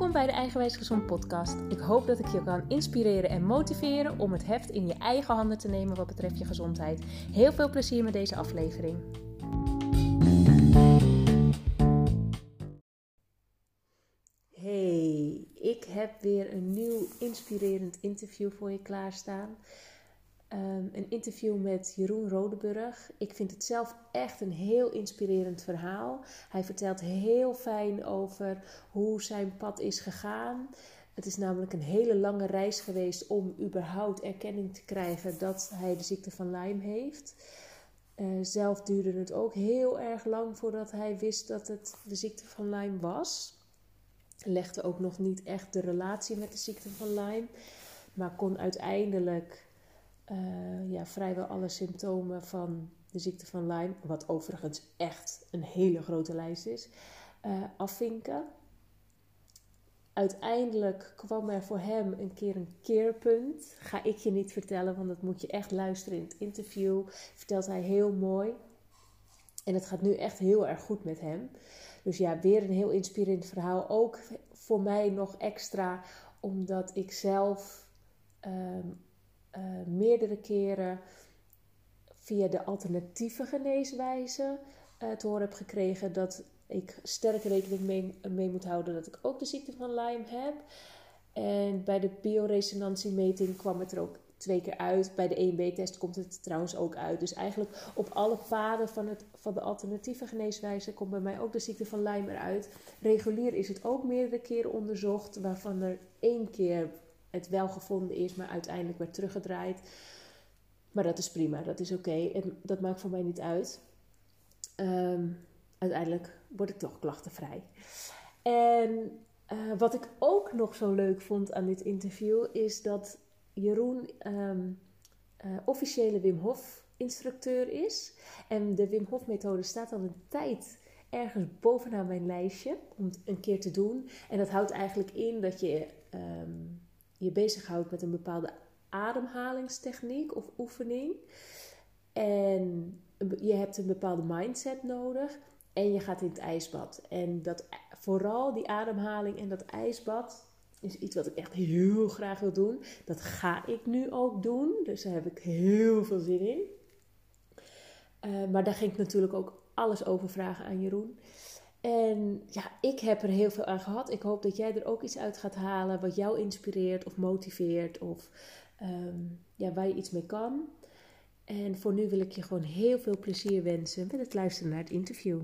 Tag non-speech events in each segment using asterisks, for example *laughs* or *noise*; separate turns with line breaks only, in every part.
Welkom bij de Eigenwijs Gezond podcast. Ik hoop dat ik je kan inspireren en motiveren om het heft in je eigen handen te nemen wat betreft je gezondheid. Heel veel plezier met deze aflevering. Hey, ik heb weer een nieuw inspirerend interview voor je klaarstaan. Um, een interview met Jeroen Rodeburg. Ik vind het zelf echt een heel inspirerend verhaal. Hij vertelt heel fijn over hoe zijn pad is gegaan. Het is namelijk een hele lange reis geweest om überhaupt erkenning te krijgen dat hij de ziekte van Lyme heeft. Uh, zelf duurde het ook heel erg lang voordat hij wist dat het de ziekte van Lyme was. Legde ook nog niet echt de relatie met de ziekte van Lyme, maar kon uiteindelijk uh, ja, vrijwel alle symptomen van de ziekte van Lyme, wat overigens echt een hele grote lijst is, uh, afvinken. Uiteindelijk kwam er voor hem een keer een keerpunt. Ga ik je niet vertellen, want dat moet je echt luisteren in het interview. Vertelt hij heel mooi. En het gaat nu echt heel erg goed met hem. Dus ja, weer een heel inspirerend verhaal. Ook voor mij nog extra, omdat ik zelf um, uh, meerdere keren via de alternatieve geneeswijze uh, te horen heb gekregen dat ik sterk rekening mee, mee, moet houden dat ik ook de ziekte van Lyme heb. En bij de bioresonantiemeting kwam het er ook twee keer uit. Bij de EMB-test komt het trouwens ook uit. Dus eigenlijk op alle paden van, het, van de alternatieve geneeswijze komt bij mij ook de ziekte van Lyme eruit. Regulier is het ook meerdere keren onderzocht, waarvan er één keer het wel gevonden is, maar uiteindelijk werd teruggedraaid. Maar dat is prima, dat is oké. En dat maakt voor mij niet uit. Ehm, uiteindelijk word ik toch klachtenvrij. En uh, wat ik ook nog zo leuk vond aan dit interview is dat Jeroen um, uh, officiële Wim Hof instructeur is. En de Wim Hof methode staat al een tijd ergens bovenaan mijn lijstje om het een keer te doen. En dat houdt eigenlijk in dat je um, je bezighoudt met een bepaalde ademhalingstechniek of oefening. En je hebt een bepaalde mindset nodig. En je gaat in het ijsbad. En dat, vooral die ademhaling en dat ijsbad is iets wat ik echt heel graag wil doen. Dat ga ik nu ook doen. Dus daar heb ik heel veel zin in. Uh, maar daar ging ik natuurlijk ook alles over vragen aan Jeroen. En ja, ik heb er heel veel aan gehad. Ik hoop dat jij er ook iets uit gaat halen wat jou inspireert of motiveert of um, ja, waar je iets mee kan. En voor nu wil ik je gewoon heel veel plezier wensen met het luisteren naar het interview.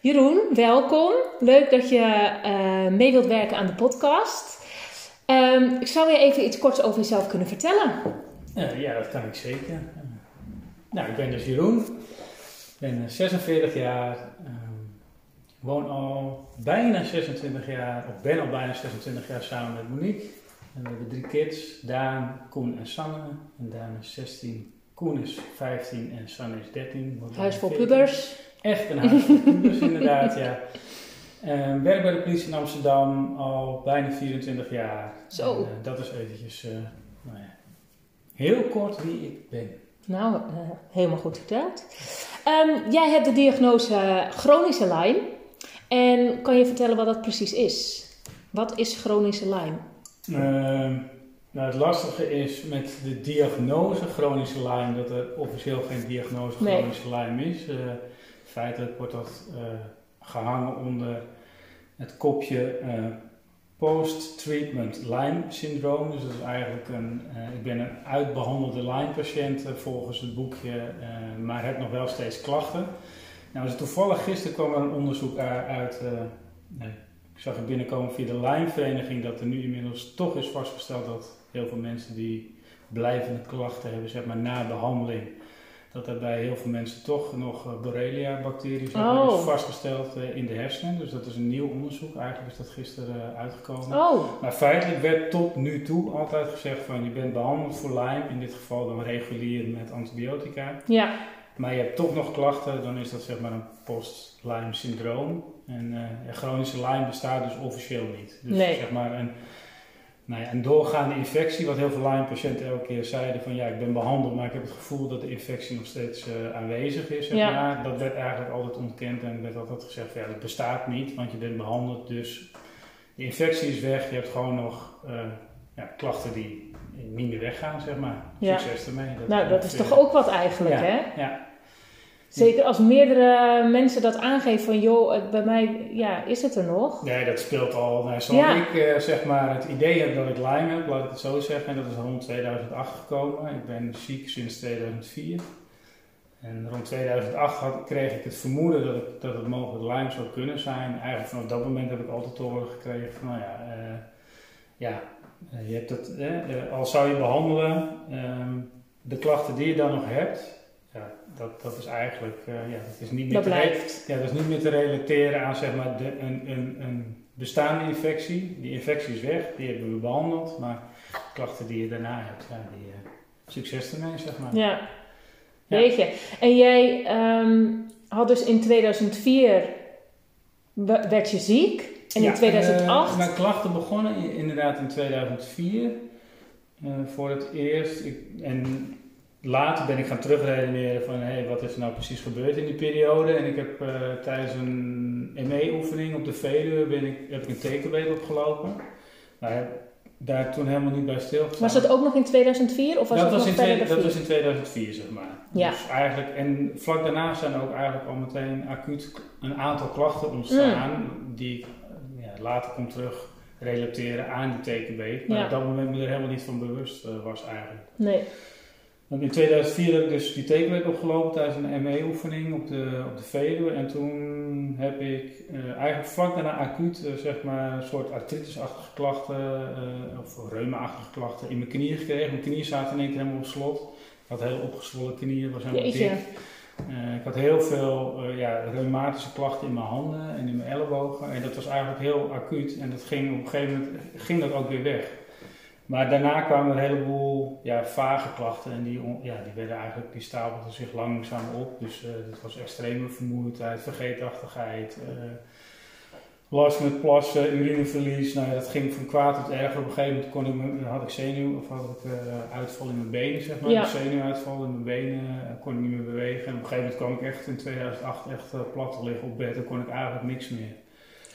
Jeroen, welkom. Leuk dat je uh, mee wilt werken aan de podcast. Um, ik zou je even iets korts over jezelf kunnen vertellen.
Uh, ja, dat kan ik zeker. nou, ik ben dus Jeroen. Ik ben 46 jaar. Woon al bijna 26 jaar, of ben al bijna 26 jaar samen met Monique. En we hebben drie kids, Daan, Koen en Sanne. En Daan is 16, Koen is 15 en Sanne is 13.
Huis voor pubers.
Echt een huis voor pubers, *laughs* inderdaad, ja. Uh, werk bij de politie in Amsterdam al bijna 24 jaar.
Zo. En, uh,
dat is eventjes, uh, nou ja, heel kort wie ik ben.
Nou, uh, helemaal goed verteld. Um, jij hebt de diagnose chronische Lyme. En kan je vertellen wat dat precies is? Wat is chronische Lyme?
Uh, nou, het lastige is met de diagnose chronische Lyme dat er officieel geen diagnose chronische nee. Lyme is. Uh, feitelijk wordt dat uh, gehangen onder het kopje uh, post-treatment Lyme syndroom. Dus dat is eigenlijk een, ik ben een uitbehandelde Lyme patiënt volgens het boekje, maar heb nog wel steeds klachten. Nou, dus toevallig gisteren kwam er een onderzoek uit, uh, nee, ik zag het binnenkomen via de Lijnvereniging, dat er nu inmiddels toch is vastgesteld dat heel veel mensen die blijvende klachten hebben, zeg maar na behandeling, dat er bij heel veel mensen toch nog uh, Borrelia-bacteriën zijn oh. vastgesteld uh, in de hersenen. Dus dat is een nieuw onderzoek. Eigenlijk is dat gisteren uitgekomen.
Oh.
Maar feitelijk werd tot nu toe altijd gezegd van je bent behandeld voor Lyme, in dit geval dan regulier met antibiotica.
Ja
maar je hebt toch nog klachten, dan is dat zeg maar een post-Lyme syndroom. En uh, chronische Lyme bestaat dus officieel niet. Dus
nee.
zeg maar een, nou ja, een doorgaande infectie, wat heel veel Lyme-patiënten elke keer zeiden van ja, ik ben behandeld, maar ik heb het gevoel dat de infectie nog steeds uh, aanwezig is. Zeg
ja.
maar. Dat werd eigenlijk altijd ontkend en werd altijd gezegd van ja, dat bestaat niet, want je bent behandeld, dus de infectie is weg, je hebt gewoon nog ja, klachten die niet meer weggaan, zeg maar. Succes ermee.
Dat nou, dat is toch ook wat eigenlijk, hè?
Ja.
Zeker als meerdere mensen dat aangeven van joh, bij mij ja, is het er nog.
Nee, dat speelt al. Nou, zoals ik uh, zeg maar het idee heb dat ik Lyme heb, laat ik het zo zeggen, en dat is rond 2008 gekomen. Ik ben ziek sinds 2004. En rond 2008 had, kreeg ik het vermoeden dat, ik, dat het mogelijk Lyme zou kunnen zijn. Eigenlijk vanaf dat moment heb ik altijd te horen gekregen van nou ja, uh, ja je hebt het, uh, al zou je behandelen, ehm, de klachten die je dan nog hebt, dat, dat is eigenlijk uh, ja, dat is niet meer te ja, dat is niet meer te relateren aan zeg maar, de, een, een, een bestaande infectie. Die infectie is weg, die hebben we behandeld, maar klachten die je daarna hebt, ja, die, uh, succes ermee zeg maar.
Ja, weet je. En jij um, had dus in 2004, werd je ziek en in 2008? Uh,
mijn klachten begonnen inderdaad in 2004. Uh, voor het eerst. Ik, en later ben ik gaan terugredeneren van hey, wat is er nou precies gebeurd in die periode. En ik heb uh, tijdens een ME-oefening op de Veluwe ben ik, heb ik een tekenbeet opgelopen. Maar daar toen helemaal niet bij stilgestaan.
Was dat ook nog in 2004 of was
dat,
was
nog
in
twee, dat was in 2004 zeg maar.
Ja.
Dus eigenlijk, en vlak daarna zijn er ook eigenlijk al meteen acuut een aantal klachten ontstaan mm. die ja, later komt terug relateren aan die tekenbeet. Maar ja. op dat moment me er helemaal niet van bewust uh, was eigenlijk.
Nee.
In 2004 heb ik dus die tekenweek opgelopen tijdens een ME-oefening op de, op de Veluwe. En toen heb ik uh, eigenlijk vlak daarna acuut, uh, zeg maar, een soort artritisachtige klachten uh, of reuma-achtige klachten in mijn knieën gekregen. Mijn knieën zaten in één keer helemaal op slot. Ik had heel opgezwollen knieën, was helemaal dik. ik had heel veel ja, reumatische klachten in mijn handen en in mijn ellebogen. En dat was eigenlijk heel acuut. En dat ging op een gegeven moment ging dat ook weer weg. Maar daarna kwamen een heleboel ja, vage klachten en die, ja, die werden eigenlijk, die stapelden zich langzaam op. Dus uh, dat was extreme vermoeidheid, vergeetachtigheid, uh, last met plassen, urineverlies. Nou ja, dat ging van kwaad tot erger. Op een gegeven moment kon ik, had ik zenuw of had ik uh, uitval in mijn benen, zeg maar. Ja. zenuwuitval in mijn benen, kon ik niet meer bewegen. En op een gegeven moment kwam ik echt in 2008 echt plat te liggen op bed. en kon ik eigenlijk niks meer.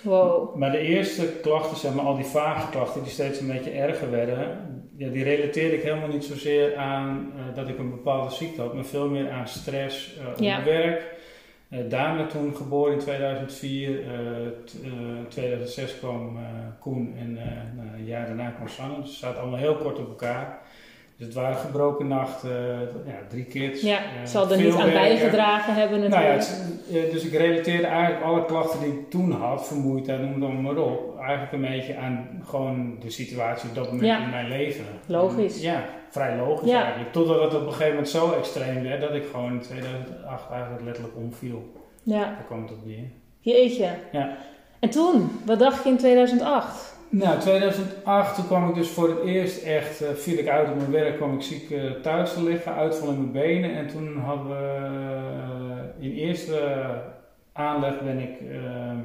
Wow.
Maar de eerste klachten, zeg maar, al die vage klachten die steeds een beetje erger werden, ja, die relateerde ik helemaal niet zozeer aan uh, dat ik een bepaalde ziekte had, maar veel meer aan stress uh, op ja. werk. Uh, Dame toen geboren in 2004, 2006 kwam Koen en nou, een jaar daarna kwam Sanne. Dus ze zaten allemaal heel kort op elkaar. Dus het waren gebroken nachten, ja, drie kids.
Ja, uh, zal er niet aan bijgedragen hebben
natuurlijk. Nou ja, dus ik relateerde eigenlijk alle klachten die ik toen had, vermoeidheid, noem het maar op, eigenlijk een beetje aan gewoon de situatie op dat moment ja. in mijn leven.
Logisch.
En, ja, vrij logisch ja. eigenlijk. Totdat het op een gegeven moment zo extreem werd dat ik gewoon in 2008 eigenlijk letterlijk omviel.
Ja.
Daar kwam het op neer.
Jeetje.
Ja.
En toen, wat dacht je in 2008?
Nou, 2008 toen kwam ik dus voor het eerst echt, uh, viel ik uit op mijn werk, kwam ik ziek uh, thuis te liggen, uitval in mijn benen. En toen hadden we uh, in eerste aanleg ben ik, ehm,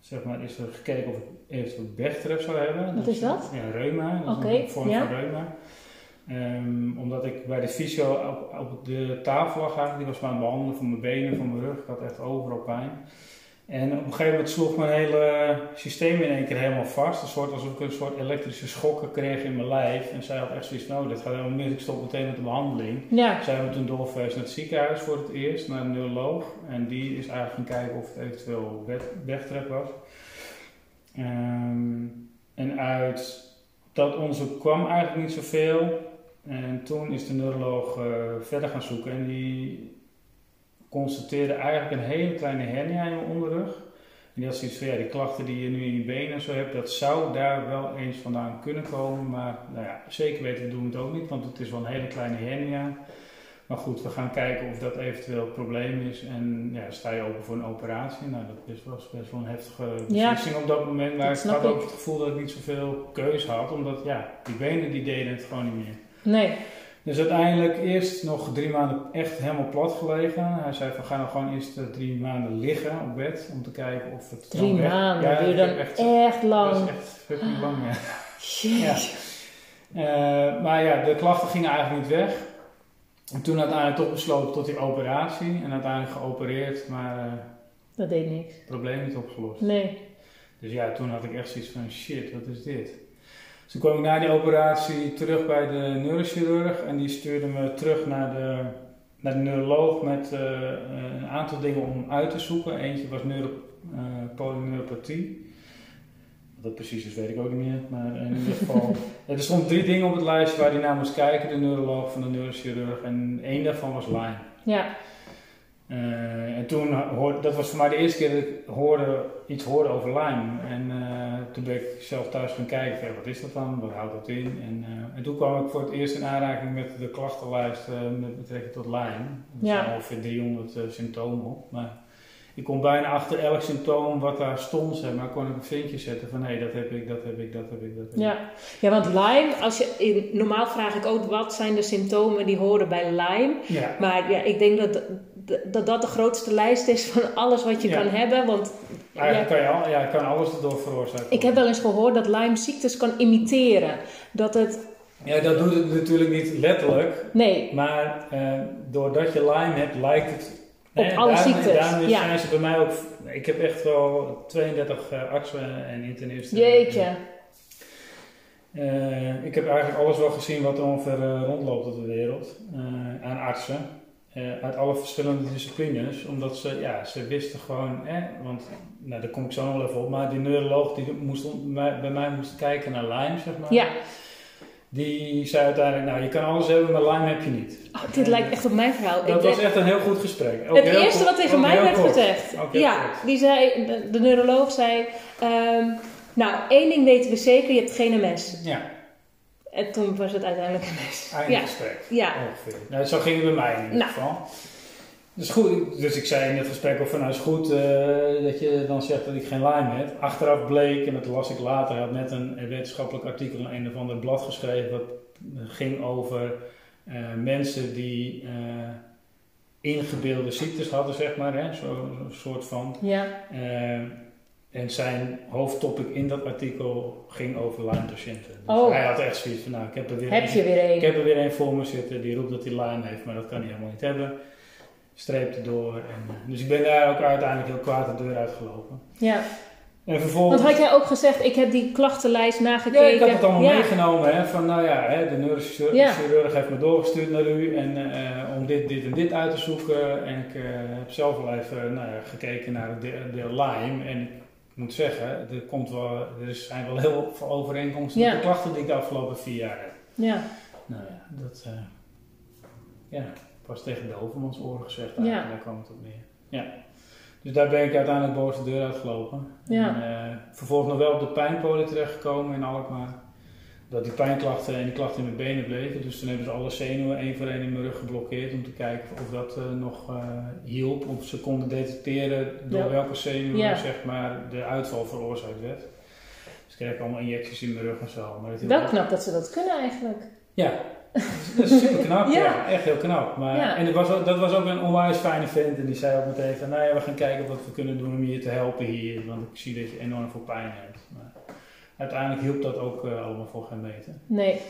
zeg maar, is er gekeken of ik eventueel Bechtref zou hebben.
Wat is dat?
Ja, reuma, dat
okay,
is een vorm
ja.
van reuma. Um, omdat ik bij de fysio op, op de tafel lag eigenlijk, die was me aan het behandelen voor mijn benen, voor mijn rug, ik had echt overal pijn. En op een gegeven moment sloeg mijn hele systeem in één keer helemaal vast. Een soort alsof ik een soort elektrische schokken kreeg in mijn lijf. En zij had echt zoiets van, nou, dit gaat helemaal mis, ik stop meteen met de behandeling.
Ja.
Zijn we toen doorverwezen naar het ziekenhuis voor het eerst, naar een neuroloog. En die is eigenlijk gaan kijken of het eventueel wegtrek was. Um, en uit dat onderzoek kwam eigenlijk niet zoveel. En toen is de neuroloog uh, verder gaan zoeken en die constateerde eigenlijk een hele kleine hernia in mijn onderrug. En die had zoiets van, ja, die klachten die je nu in je benen zo hebt, dat zou daar wel eens vandaan kunnen komen. Maar nou ja, zeker weten doen we het ook niet, want het is wel een hele kleine hernia. Maar goed, we gaan kijken of dat eventueel een probleem is. En ja, sta je open voor een operatie? Nou, dat was best wel een heftige beslissing
ja,
op dat moment. Maar
dat
ik had ook het gevoel dat ik niet zoveel keus had. Omdat ja, die benen die deden het gewoon niet meer.
Nee.
Dus uiteindelijk eerst nog drie maanden echt helemaal plat gelegen. Hij zei van ga nou gewoon eerst uh, drie maanden liggen op bed om te kijken of het
Drie maanden,
ja,
duurt dan
echt,
echt lang.
Dat is echt fucking lang, ja. *laughs*
Jeetje.
Uh, maar ja, de klachten gingen eigenlijk niet weg. En toen uiteindelijk toch besloten tot die operatie. En uiteindelijk geopereerd, maar uh,
dat deed niks.
probleem niet opgelost.
Nee.
Dus ja, toen had ik echt zoiets van shit, wat is dit? Dus toen kwam ik na die operatie terug bij de neurochirurg en die stuurde me terug naar de, naar de neuroloog met uh, een aantal dingen om uit te zoeken. Eentje was neuro, uh, polyneuropathie. Wat dat precies is, weet ik ook niet meer. Maar in ieder geval, *laughs* er stonden drie dingen op het lijstje waar hij naar moest kijken, de neuroloog van de neurochirurg. En één daarvan was Lyme.
Ja.
Uh, en toen hoorde, dat was voor mij de eerste keer dat ik hoorde, iets hoorde over Lyme. En uh, toen ben ik zelf thuis gaan kijken, wat is dat dan, wat houdt dat in? En, uh, en toen kwam ik voor het eerst in aanraking met de klachtenlijst met betrekking tot Lyme. Er
Ja.
zijn ongeveer 300 symptomen op. Maar ik kon bijna achter elk symptoom wat daar stond, zeg maar, kon ik een vinkje zetten van hé, dat heb ik, dat heb ik, dat heb ik, dat heb ik.
Ja. ja, want Lyme, als je, in- normaal vraag ik ook wat zijn de symptomen die horen bij Lyme.
Ja.
Maar ja, ik denk dat dat, dat de grootste lijst is van alles wat je
Ja.
kan hebben. Want ja,
Eigenlijk kan je al, ja, kan alles erdoor veroorzaken.
ik heb wel eens gehoord dat Lyme ziektes kan imiteren. Dat het,
Ja, dat doet het natuurlijk niet letterlijk,
nee,
Maar eh, doordat je Lyme hebt, lijkt het.
Op alle
daarom,
ziektes,
Daarom is-
ja.
zijn ze bij mij ook. Ik heb echt wel 32 eh, artsen en internisten.
jeetje.
Eh, ik heb eigenlijk alles wel gezien wat er ongeveer rondloopt op de wereld aan artsen. Eh, uit alle verschillende disciplines, omdat ze, ja, ze wisten gewoon, want nou, daar kom ik zo nog wel even op, maar die neuroloog die moest bij mij moest kijken naar Lyme, zeg maar.
Ja,
Die zei uiteindelijk, nou je kan alles hebben, maar Lyme heb je niet.
oh, dit lijkt echt op mijn verhaal.
Dat
Ik
was echt een heel goed gesprek. Ook
het
heel
eerste
kort-
wat tegen mij werd
kort.
gezegd. Ja,
kort.
die zei, de, de neuroloog zei, ehm, nou één ding weten we zeker, je hebt geen MS.
Ja,
En toen was het uiteindelijk MS.
einde
Ja,
gesprek.
ja.
Ongeveer. Nou, zo ging het bij mij in ieder
Nou.
geval. Dus, goed, dus ik zei in het gesprek ook van, nou is goed eh, dat je dan zegt dat ik geen Lyme heb. Achteraf bleek, en dat las ik later, hij had net een wetenschappelijk artikel in een of ander blad geschreven, wat ging over eh, mensen die eh, ingebeelde ziektes hadden, zeg maar, hè, zo'n zo soort van.
Ja,
en zijn hoofdtopic in dat artikel ging over Lyme-patiënten. Dus
Oh.
hij had echt zoiets van, nou, ik heb er weer
heb
een-
je weer
ik heb er weer een voor me zitten die roept dat hij Lyme heeft, maar dat kan hij helemaal niet hebben. Streep erdoor. En, eh, dus ik ben daar ook uiteindelijk heel kwaad de deur uitgelopen.
Ja,
En vervolgens...
want had jij ook gezegd, ik heb die klachtenlijst
ja,
nagekeken.
ik had het allemaal
Ja.
meegenomen. Hè, van nou ja, hè, de neurochirurg
Ja.
chirurg heeft me doorgestuurd naar u. En eh, om dit, dit en dit uit te zoeken. En ik eh, heb zelf wel even nou ja, gekeken naar het deel, deel Lyme. En ik moet zeggen, er, komt wel, er zijn wel heel veel overeenkomsten met de klachten die ik de afgelopen vier jaar heb.
Ja,
Nou ja, dat eh, ja, was tegen de overmans oren gezegd. Eigenlijk, Daar kwam het op neer. Ja. Dus daar ben ik uiteindelijk boven de deur uitgelopen.
Ja.
En, eh, vervolgens nog wel op de pijnpolen terechtgekomen in Alkmaar. Dat die pijnklachten en die klachten in mijn benen bleven. Dus toen hebben ze alle zenuwen één voor één in mijn rug geblokkeerd. Om te kijken of dat eh, nog eh, hielp. Of ze konden detecteren door
Ja.
welke zenuwen
Ja.
zeg maar, de uitval veroorzaakt werd. Dus ik kreeg allemaal injecties in mijn rug en zo. Maar het
wel knap dat ze dat kunnen eigenlijk.
ja, dat is super knap. *laughs* ja.
Ja.
echt heel knap. Maar,
Ja.
En dat was, ook- dat was ook een onwijs fijne vent. En die zei ook meteen van, nou ja, we gaan kijken wat we kunnen doen om je te helpen hier. Want ik zie dat je enorm veel pijn hebt. Maar uiteindelijk hielp dat ook eh, allemaal voor geen meter.
Nee.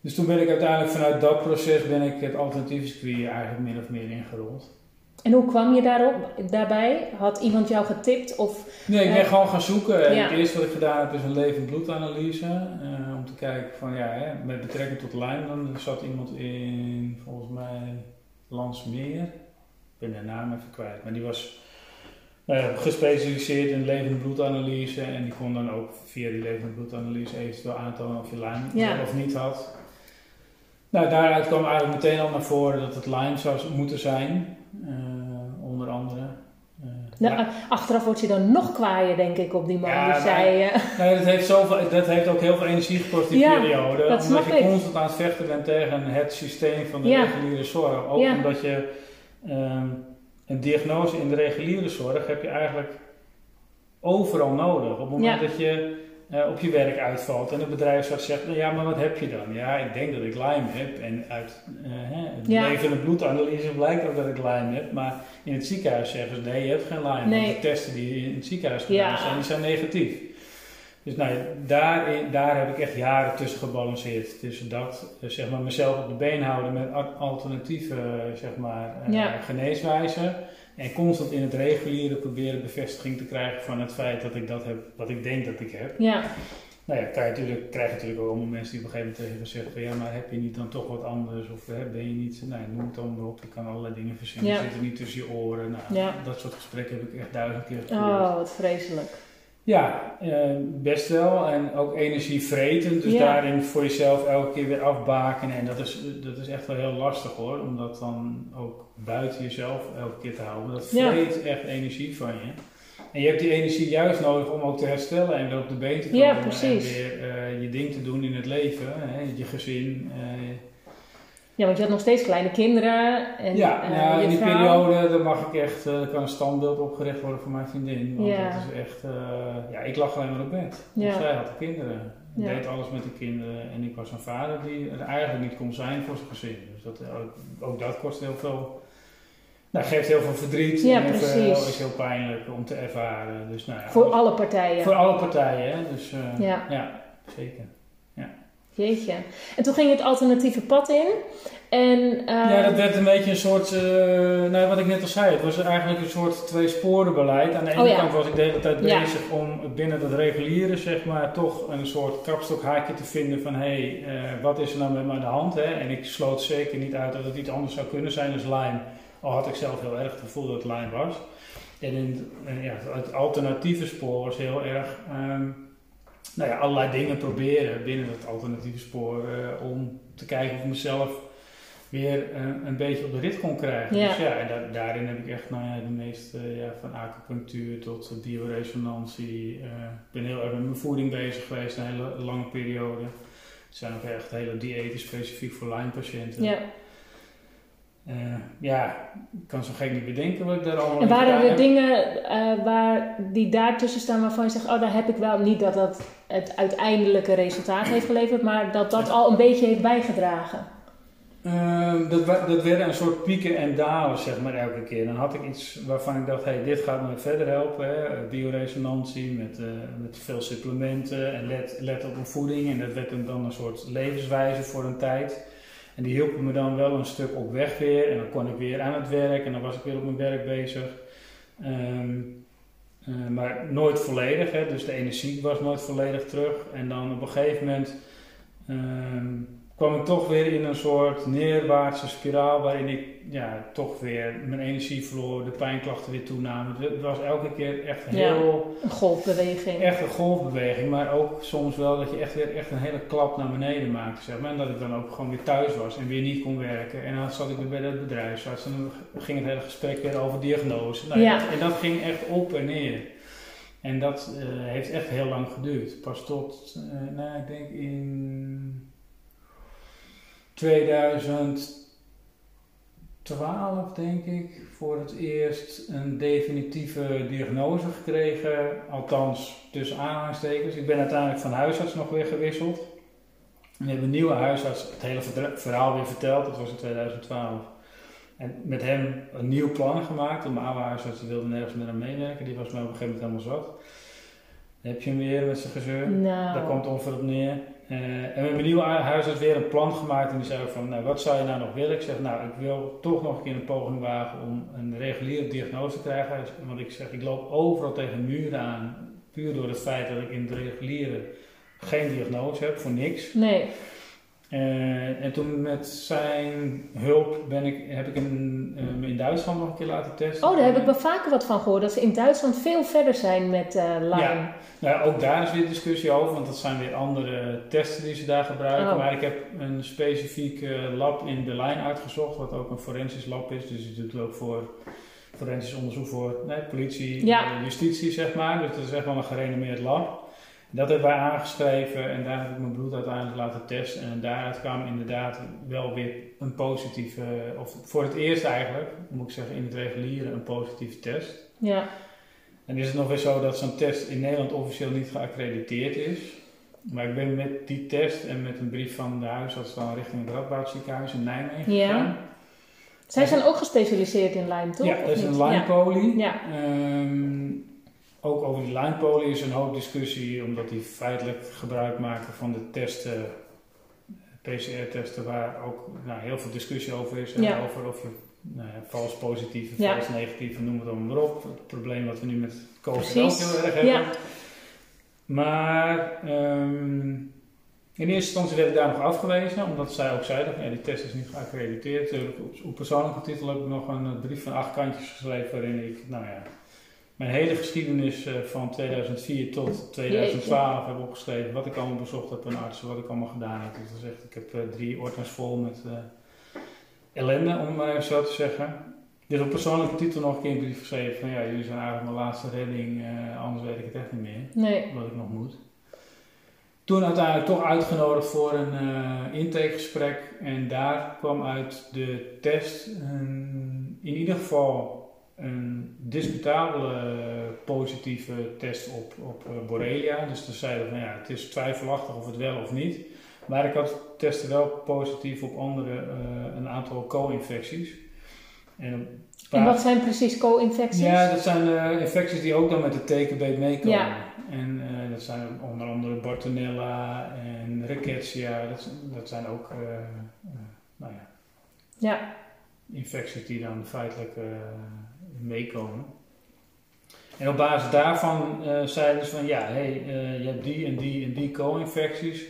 Dus toen ben ik uiteindelijk vanuit dat proces ben ik het alternatieve circuit eigenlijk min of meer ingerold.
En hoe kwam je daarop, daarbij? Had iemand jou getipt? Of,
Nee, ik ben
Eh,
gewoon gaan zoeken.
Ja.
Het eerste wat ik gedaan heb is een levend bloedanalyse. eh, om te kijken van ja, hè, met betrekking tot Lyme. Dan zat iemand in, volgens mij, Lansmeer. Ik ben de naam even kwijt. Maar die was ja, gespecialiseerd in levend bloedanalyse. En die kon dan ook via die levend bloedanalyse eventueel aantonen of je Lyme
Ja.
of niet had. Nou, daaruit kwam eigenlijk meteen al naar voren dat het Lyme zou moeten zijn. eh, onder andere. Eh,
nou,
maar-
achteraf word je dan nog kwaaier, denk ik, op die man
Ja,
die
maar-
zei... eh,
Nee, dat heeft, zoveel, dat heeft ook heel veel energie gekost die
Ja,
periode.
dat
omdat je
ik.
constant aan het vechten bent tegen het systeem van de reguliere zorg. Ook omdat je ehm, een diagnose in de reguliere zorg heb je eigenlijk overal nodig. Op het moment
Ja.
dat je eh, op je werk uitvalt en de bedrijfsarts zegt, nou ja, maar wat heb je dan? Ja, ik denk dat ik Lyme heb. En uit hè, het
Ja.
levende bloedanalyse blijkt ook dat ik Lyme heb. Maar in het ziekenhuis zeggen ze, nee, je hebt geen Lyme.
Nee.
Want de testen die in het ziekenhuis gedaan
Ja.
zijn, die zijn negatief. Dus nou, daar, daar heb ik echt jaren tussen gebalanceerd. Tussen dat, eh, zeg maar, mezelf op de been houden met al- alternatieve, eh, zeg maar, eh,
Ja.
geneeswijzen. En constant in het reguliere proberen bevestiging te krijgen van het feit dat ik dat heb, wat ik denk dat ik heb.
Ja.
Nou ja, krijg je natuurlijk, krijg je natuurlijk ook allemaal mensen die op een gegeven moment tegen zeggen van ja, maar heb je niet dan toch wat anders? Of hè, ben je niet, nou noem het dan maar op, je kan allerlei dingen verzinnen,
Ja.
zit er niet tussen je oren. Nou,
Ja.
dat soort gesprekken heb ik echt duizend keer gevoerd.
Oh, wat vreselijk.
Ja, eh, best wel. En ook energievretend. Dus
Ja.
daarin voor jezelf elke keer weer afbakenen. En dat is, dat is echt wel heel lastig hoor. Om dat dan ook buiten jezelf elke keer te houden. Dat
Ja.
vreet echt energie van je. En je hebt die energie juist nodig om ook te herstellen en weer op de been te komen.
Ja.
En weer eh, je ding te doen in het leven. Hè? Je gezin. eh,
Ja, want je had nog steeds kleine kinderen. En,
ja,
je
in die
vrouw.
periode dan mag ik echt, eh, kan een standbeeld opgericht worden voor mijn vriendin. Want
Ja.
dat is echt, eh, ja, ik lag alleen maar op bed.
Ja.
Want zij had de kinderen. Ik
Ja.
deed alles met de kinderen en ik was een vader die er eigenlijk niet kon zijn voor zijn gezin. Dus dat, eh, ook, dat kost heel veel, nou, geeft heel veel verdriet
Ja,
en heel
precies.
is heel pijnlijk om te ervaren. Dus, nou ja,
Voor
alles-
alle partijen.
voor alle partijen. Hè? Dus
Ja.
ja, zeker.
Jeetje. En toen ging je het alternatieve pad in. En, eh,
Ja, dat werd een beetje een soort, eh, nou wat ik net al zei, het was eigenlijk een soort tweesporenbeleid. Aan de ene
Oh ja.
kant was ik de hele tijd
Ja.
bezig om binnen dat reguliere, zeg maar, toch een soort kapstokhaakje te vinden van, hé, hey, eh, wat is er nou met me aan de hand? Hè? En ik sloot zeker niet uit dat het iets anders zou kunnen zijn dan Lime. Al had ik zelf heel erg het gevoel dat het Lime was. En in, en ja, het alternatieve spoor was heel erg, ehm, nou ja, allerlei dingen proberen binnen het alternatieve spoor eh, om te kijken of ik mezelf weer eh, een beetje op de rit kon krijgen.
Ja.
Dus ja, en da- daarin heb ik echt nou ja, de meeste, ja, van acupunctuur tot eh, bioresonantie. eh, Ik ben heel erg met mijn voeding bezig geweest, een hele lange periode. Het zijn ook echt hele diëten specifiek voor Lyme-patiënten.
ja.
Eh, ja, ik kan zo gek niet bedenken wat ik daar allemaal
En waren er dingen eh, waar, die daartussen staan waarvan je zegt, oh daar heb ik wel niet dat dat het uiteindelijke resultaat heeft geleverd, maar dat dat al een beetje heeft bijgedragen?
Ehm, dat, dat werden een soort pieken en dalen, zeg maar, elke keer. Dan had ik iets waarvan ik dacht, hey, dit gaat me verder helpen. Hè? Bioresonantie met, eh, met veel supplementen en let, let op mijn voeding. En dat werd dan een soort levenswijze voor een tijd. En die hielp me dan wel een stuk op weg weer. En dan kon ik weer aan het werk en dan was ik weer op mijn werk bezig. Ehm, eh, maar nooit volledig, hè? dus de energie was nooit volledig terug. En dan op een gegeven moment ehm, kwam ik toch weer in een soort neerwaartse spiraal waarin ik ja, toch weer mijn energie verloor, de pijnklachten weer toenamen. Het was elke keer echt
Ja.
heel,
Een golfbeweging.
echt een golfbeweging, maar ook soms wel dat je echt weer echt een hele klap naar beneden maakte. Zeg maar. En dat ik dan ook gewoon weer thuis was en weer niet kon werken. En dan zat ik weer bij dat bedrijfsarts en dan ging het hele gesprek weer over diagnose. Nou,
Ja.
En dat ging echt op en neer. En dat eh, heeft echt heel lang geduurd. Pas tot, eh, nou ik denk in 2012 denk ik voor het eerst een definitieve diagnose gekregen. Althans, tussen aanhalingstekens. Ik ben uiteindelijk van huisarts nog weer gewisseld. En we hebben een nieuwe huisarts het hele verhaal weer verteld. Dat was in 2012. En met hem een nieuw plan gemaakt. Want mijn oude huisarts wilde nergens meer aan meewerken. Die was mij op een gegeven moment helemaal zat. Dan heb je hem weer met zijn gezeur.
Nou,
Daar komt het ongeveer op neer. Eh, en hebben een nieuwe huisarts weer een plan gemaakt. En die zei van, nou, wat zou je nou nog willen? Ik zeg, nou, ik wil toch nog een keer een poging wagen om een reguliere diagnose te krijgen. Want ik zeg, ik loop overal tegen muren aan. Puur door het feit dat ik in het reguliere geen diagnose heb, voor niks.
nee.
Eh, en toen met zijn hulp ben ik, heb ik hem eh, in Duitsland nog een keer laten testen.
Oh, daar heb ik wel vaker wat van gehoord. Dat ze in Duitsland veel verder zijn met eh Lyme.
Ja. Nou, ook daar is weer discussie over, want dat zijn weer andere testen die ze daar gebruiken.
Oh.
Maar ik heb een specifiek lab in Berlijn uitgezocht, wat ook een forensisch lab is. Dus die doet ook voor forensisch onderzoek voor nee, politie,
Ja.
justitie, zeg maar. Dus dat is echt wel een gerenommeerd lab. Dat hebben wij aangeschreven en daar heb ik mijn bloed uiteindelijk laten testen. En daaruit kwam inderdaad wel weer een positieve, of voor het eerst eigenlijk, moet ik zeggen, in het reguliere een positieve test.
Ja.
En is het nog weer zo dat zo'n test in Nederland officieel niet geaccrediteerd is. Maar ik ben met die test en met een brief van de huisarts dan richting het Radboud ziekenhuis in Nijmegen
Ja.
gegaan.
Zij zijn ook gespecialiseerd in Lyme, toch?
Ja, dat is een
niet?
Lyme poly.
Ja.
Ook over die poly is een hoop discussie, omdat die feitelijk gebruik maken van de testen, PCR-testen, waar ook nou, heel veel discussie over is.
Ja.
Over of je nou vals positieve,
Ja.
vals negatieve, noem het allemaal maar op. Het probleem wat we nu met COVID ook heel erg hebben.
Ja.
Maar ehm, in eerste instantie werd ik daar nog afgewezen, omdat zij ook zeiden ja, die test is niet geaccrediteerd. Op, op persoonlijke titel heb ik nog een eh, brief van acht kantjes geschreven waarin ik, nou ja, mijn hele geschiedenis eh, van 2004 tot 2012 heb opgeschreven. Wat ik allemaal bezocht heb aan artsen, wat ik allemaal gedaan heb. Dus dat echt, ik heb eh, drie ordners vol met eh, ellende, om maar even zo te zeggen. Dus op persoonlijke titel nog een keer een brief geschreven van ja, jullie zijn eigenlijk mijn laatste redding, anders weet ik het echt niet meer
Nee.
wat ik nog moet. Toen uiteindelijk toch uitgenodigd voor een intakegesprek en daar kwam uit de test een- in ieder geval een discutabele positieve test op, op eh, Borrelia. Dus toen zeiden van ja, het is twijfelachtig of het wel of niet. Maar ik had testen wel positief op andere, eh, een aantal co-infecties. En
wat zijn precies co-infecties?
ja, dat zijn eh, infecties die ook dan met de tekenbeet meekomen.
Ja.
En dat zijn onder andere Bartonella en Rickettsia. Dat, dat zijn ook nou ja,
Ja.
infecties die dan feitelijk meekomen. En op basis daarvan eh, zeiden ze van ja, hey, eh, je hebt die en die en die co-infecties.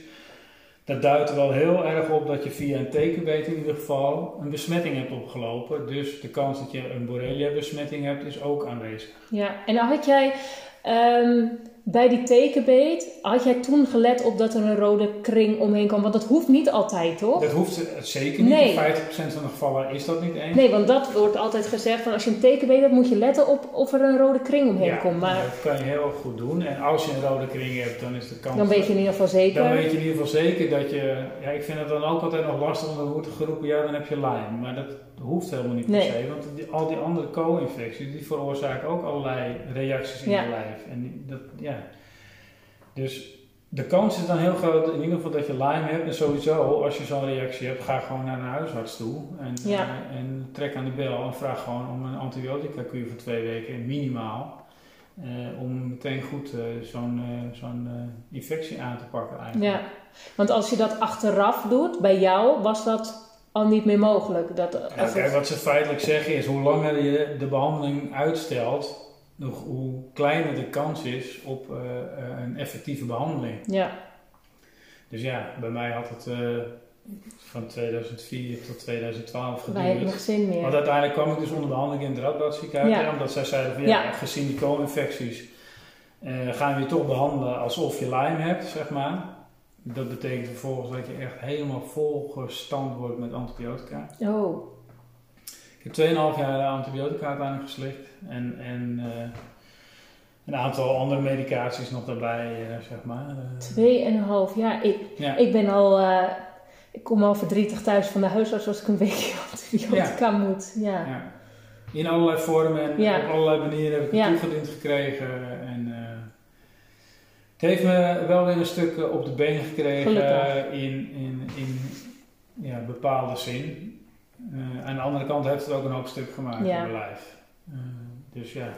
Dat duidt wel heel erg op dat je via een tekenbeet in ieder geval een besmetting hebt opgelopen. Dus de kans dat je een Borrelia besmetting hebt is ook aanwezig.
Ja, en dan had jij ehm, bij die tekenbeet, had jij toen gelet op dat er een rode kring omheen kwam? Want dat hoeft niet altijd, toch?
Dat hoeft zeker niet.
Nee.
In 50% van de gevallen is dat niet eens.
Nee, want dat wordt altijd gezegd van als je een tekenbeet hebt, moet je letten op of er een rode kring omheen
Ja,
komt. Maar
dat kan je heel goed doen. En als je een rode kring hebt, dan is de kans...
dan weet je in ieder geval zeker.
Dan weet je in ieder geval zeker dat je... Ja, ik vind het dan ook altijd nog lastig, want dan wordt er geroepen, ja, dan heb je Lyme. Maar dat hoeft helemaal niet per se. Want die- al die andere co-infecties, die veroorzaken ook allerlei reacties in
Ja.
je lijf. En die- dat, ja. Dus de kans is dan heel groot, in ieder geval dat je Lyme hebt. En sowieso, als je zo'n reactie hebt, ga gewoon naar een huisarts toe. En,
Ja.
en trek aan de bel en vraag gewoon om een antibiotica-kuur voor twee weken, minimaal. eh, om meteen goed zo'n eh, zo'n eh, infectie aan te pakken eigenlijk.
Ja, want als je dat achteraf doet, bij jou was dat al niet meer mogelijk. Dat,
Ja,
als
kijk,
het-
wat ze feitelijk zeggen is, hoe langer je de behandeling uitstelt, hoe, hoe kleiner de kans is op eh, eh, een effectieve behandeling.
ja,
Dus ja, bij mij had het eh, van 2004 tot 2012
wij hebben
geduurd.
nog zin meer.
Want uiteindelijk kwam ik dus onder behandeling in het Radboudziekenhuis.
Ja.
Omdat zij zeiden van ja,
Ja.
gezien die co-infecties eh, gaan we je toch behandelen alsof je Lyme hebt, zeg maar. Dat betekent vervolgens dat je echt helemaal volgestand wordt met antibiotica.
Oh,
Ik heb 2,5 jaar antibiotica uiteindelijk geslikt. En, en eh, een aantal andere medicaties nog daarbij, eh, zeg maar. Eh,
tweeënhalf jaar. Ik,
ja.
ik ben al, eh, ik kom al verdrietig thuis van de huisarts als ik een weekje *laughs* antibiotica moet. Ja.
Ja. In allerlei vormen en op allerlei manieren heb ik het toegediend gekregen. En, eh, het heeft me wel weer een stuk eh, op de been gekregen in, in, in ja, bepaalde zin. Eh, aan de andere kant heeft het ook een hoop stuk gemaakt
Ja.
in mijn lijf. Eh, dus ja,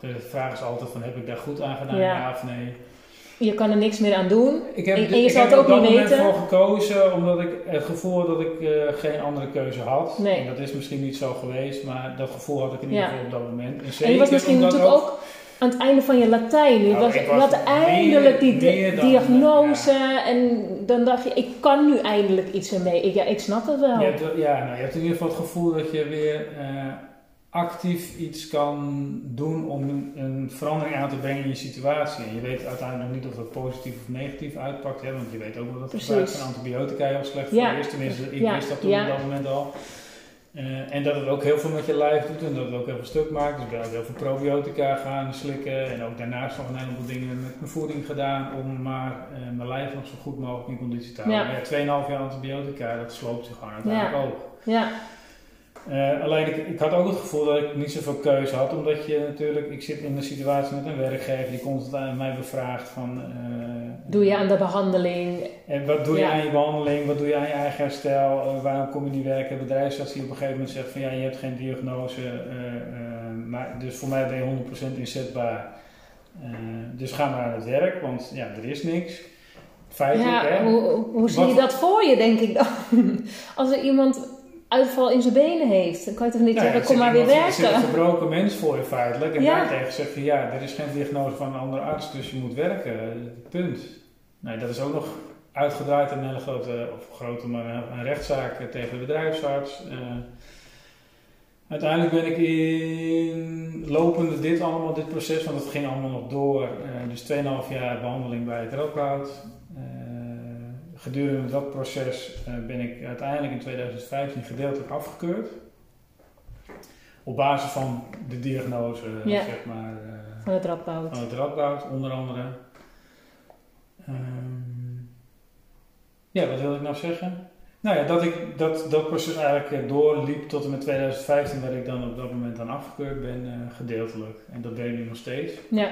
de vraag is altijd van heb ik daar goed aan gedaan,
Ja.
ja, of nee.
Je kan er niks meer aan doen.
Ik heb,
En- en je
ik
zal
heb
het ook niet weten.
voor gekozen omdat ik het gevoel had dat ik geen andere keuze had.
Nee.
En dat is misschien niet zo geweest, maar dat gevoel had ik in ieder geval op dat moment. En,
En
zeker
je was misschien natuurlijk ook aan het einde van je Latijn. Je,
Nou,
was, je
meer-
eindelijk die
meer
diagnose en dan dacht je, ik kan nu eindelijk iets ermee. Ik, ja, ik snap het wel.
Je hebt, ja, nou, je hebt in ieder geval het gevoel dat je weer eh, actief iets kan doen om een, een verandering aan te brengen in je situatie. En je weet uiteindelijk nog niet of dat positief of negatief uitpakt, hè, want je weet ook wel dat het gebruik van antibiotica heel slecht voor
Ja.
je is. Tenminste, ik wist dat toen op dat moment al. Eh, en dat het ook heel veel met je lijf doet en dat het ook heel veel stuk maakt. Dus ik ben ook heel veel probiotica gaan slikken. En ook daarnaast nog een heleboel dingen met mijn voeding gedaan om maar eh, mijn lijf nog zo goed mogelijk in conditie te houden.
Ja.
Ja. 2,5 jaar antibiotica, dat sloopt je gewoon uiteindelijk ook.
Ja,
Eh, alleen ik, ik had ook het gevoel dat ik niet zoveel keuze had, omdat je natuurlijk, ik zit in een situatie met een werkgever die constant aan mij bevraagt van... eh,
doe je aan de behandeling.
En wat doe je
Ja.
aan je behandeling, wat doe je aan je eigen herstel, eh, waarom kom je niet werken? Bedrijfsarts die op een gegeven moment zegt van ja, je hebt geen diagnose, maar, dus voor mij ben je 100% inzetbaar. Dus ga maar aan het werk, want ja, er is niks. Feitelijk,
Ja,
hè?
hoe, hoe zie
Wat-
je dat voor je, denk ik dan? *laughs* Als er iemand uitval in zijn benen heeft. Dan kan je toch niet zeggen, kom maar weer werken. Er
zit een gebroken mens voor je feitelijk. En ja. daartegen zeg je, ja, er is geen diagnose van een andere arts, dus je moet werken. Punt. Nee, dat is ook nog uitgedraaid in een hele grote, of grote, maar een, rechtszaak tegen de bedrijfsarts. Uh, uiteindelijk ben ik in lopende dit allemaal, dit proces, want het ging allemaal nog door. Uh, dus 2,5 jaar behandeling bij het Radboud. Uh, gedurende dat proces ben ik uiteindelijk in 2015 gedeeltelijk afgekeurd. Op basis van de diagnose, zeg maar.
van het Radboud.
Van het Radboud, onder andere. Ehm, ja, wat wil ik nou zeggen? Nou ja, dat ik dat, dat proces eigenlijk eh, doorliep tot en met 2015, waar ik dan op dat moment dan afgekeurd ben, uh, gedeeltelijk. En dat ben ik nu nog steeds.
Ja.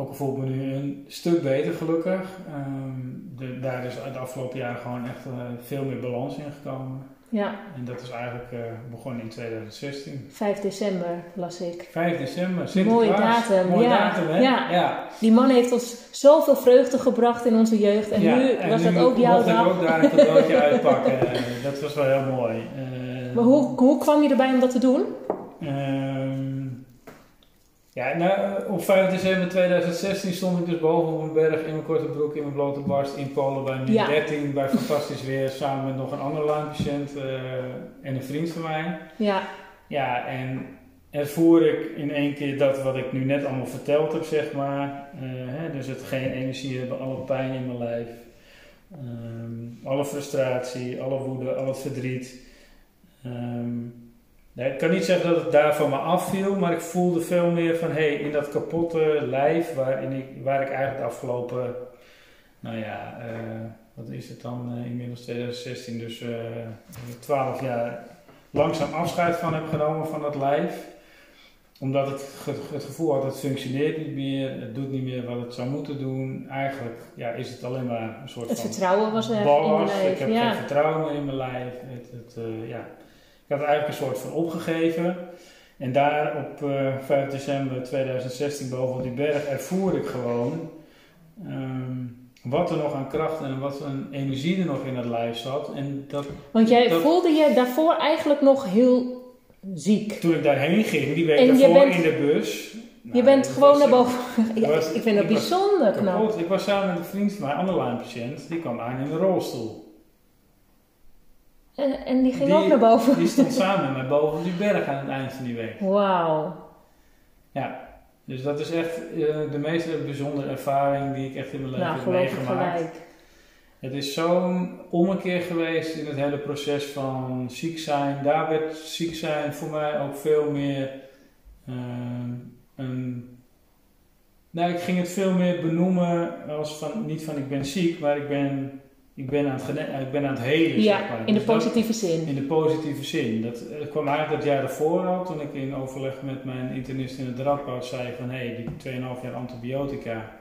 Ook al voel ik me nu een stuk beter gelukkig. Um, de, daar is het afgelopen jaar gewoon echt uh, veel meer balans in gekomen.
Ja.
En dat is eigenlijk uh, begonnen in 2016.
5 december las ik.
5 december,
Mooie datum. Mooie ja. datum, hè? Ja. ja. Die man heeft ons zoveel vreugde gebracht in onze jeugd. En nu was dat ook jouw dag.
ik ook daar een cadeautje *laughs* uitpakken. dat was wel heel mooi.
Uh, maar hoe, hoe kwam je erbij om dat te doen?
Ehm, ja, nou, op 5 december 2016 stond ik dus boven op een berg in mijn korte broek, in mijn blote barst in Polen bij min 13, bij fantastisch weer, samen met nog een andere lijnpatiënt uh, en een vriend van mij.
Ja.
Ja, en ervoer ik in één keer dat wat ik nu net allemaal verteld heb, zeg maar. Uh, hè, dus het geen energie hebben, alle pijn in mijn lijf, um, alle frustratie, alle woede, al het verdriet. Um, ik kan niet zeggen dat het daar van me afviel, maar ik voelde veel meer van hey, in dat kapotte lijf waarin ik, waar ik eigenlijk de afgelopen, nou ja, uh, wat is het dan uh, inmiddels 2016, dus uh, eh, 12 jaar langzaam afscheid van heb genomen van dat lijf. Omdat ik het gevoel had, het functioneert niet meer, het doet niet meer wat het zou moeten doen. Eigenlijk ja, is het alleen maar een soort
het
van.
Het vertrouwen was er in mijn lijf.
Ik heb geen vertrouwen meer in mijn lijf. Het, het, ja. Ik had eigenlijk een soort van opgegeven. En daar op uh, eh, 5 december 2016 boven die berg ervoer ik gewoon um, wat er nog aan kracht en wat een energie er nog in het lijf zat. En dat,
Want jij voelde je daarvoor eigenlijk nog heel ziek.
Toen ik daarheen ging, die week daarvoor in de bus.
Nou, je bent gewoon naar boven. *laughs* ik vind dat bijzonder knap.
Ik was samen met een vriend van mij, een andere patiënt, die kwam aan in een rolstoel.
En, en die ging ook naar boven?
Die stond *laughs* samen met boven die berg aan het eind van die week.
Wauw.
Ja, dus dat is echt uh, de meest bijzondere ervaring die ik echt in mijn leven nou, heb meegemaakt. Gelijk. Het is zo'n ommekeer geweest in het hele proces van ziek zijn. Daar werd ziek zijn voor mij ook veel meer uh, een. Nou, ik ging het veel meer benoemen als van, niet van ik ben ziek, maar ik ben ik ben aan het, eh, ik ben aan het helen.
Ja,
zeg maar.
in de dus positieve zin.
In de positieve zin. Dat, eh, kwam eigenlijk dat jaar ervoor al, toen ik in overleg met mijn internist in het Radboud zei van hé, hey, die 2,5 jaar antibiotica.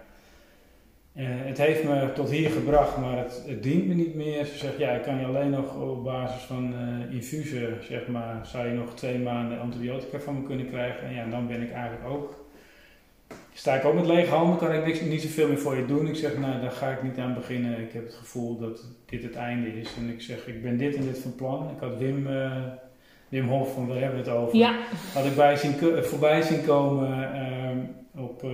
Uh, het heeft me tot hier gebracht, maar het, het, dient me niet meer. Ze zegt ja, ik kan je alleen nog op basis van uh, infusen, zeg maar, zou je nog twee maanden antibiotica van me kunnen krijgen. En ja, dan ben ik eigenlijk ook sta ik ook met lege handen, kan ik niks, niet zoveel meer voor je doen. Ik zeg, nou, daar ga ik niet aan beginnen. Ik heb het gevoel dat dit het einde is. En ik zeg, ik ben dit en dit van plan. Ik had Wim, uh, Wim Hof, van daar hebben we het over.
Ja.
Had ik bij zien, voorbij zien komen uh, op uh,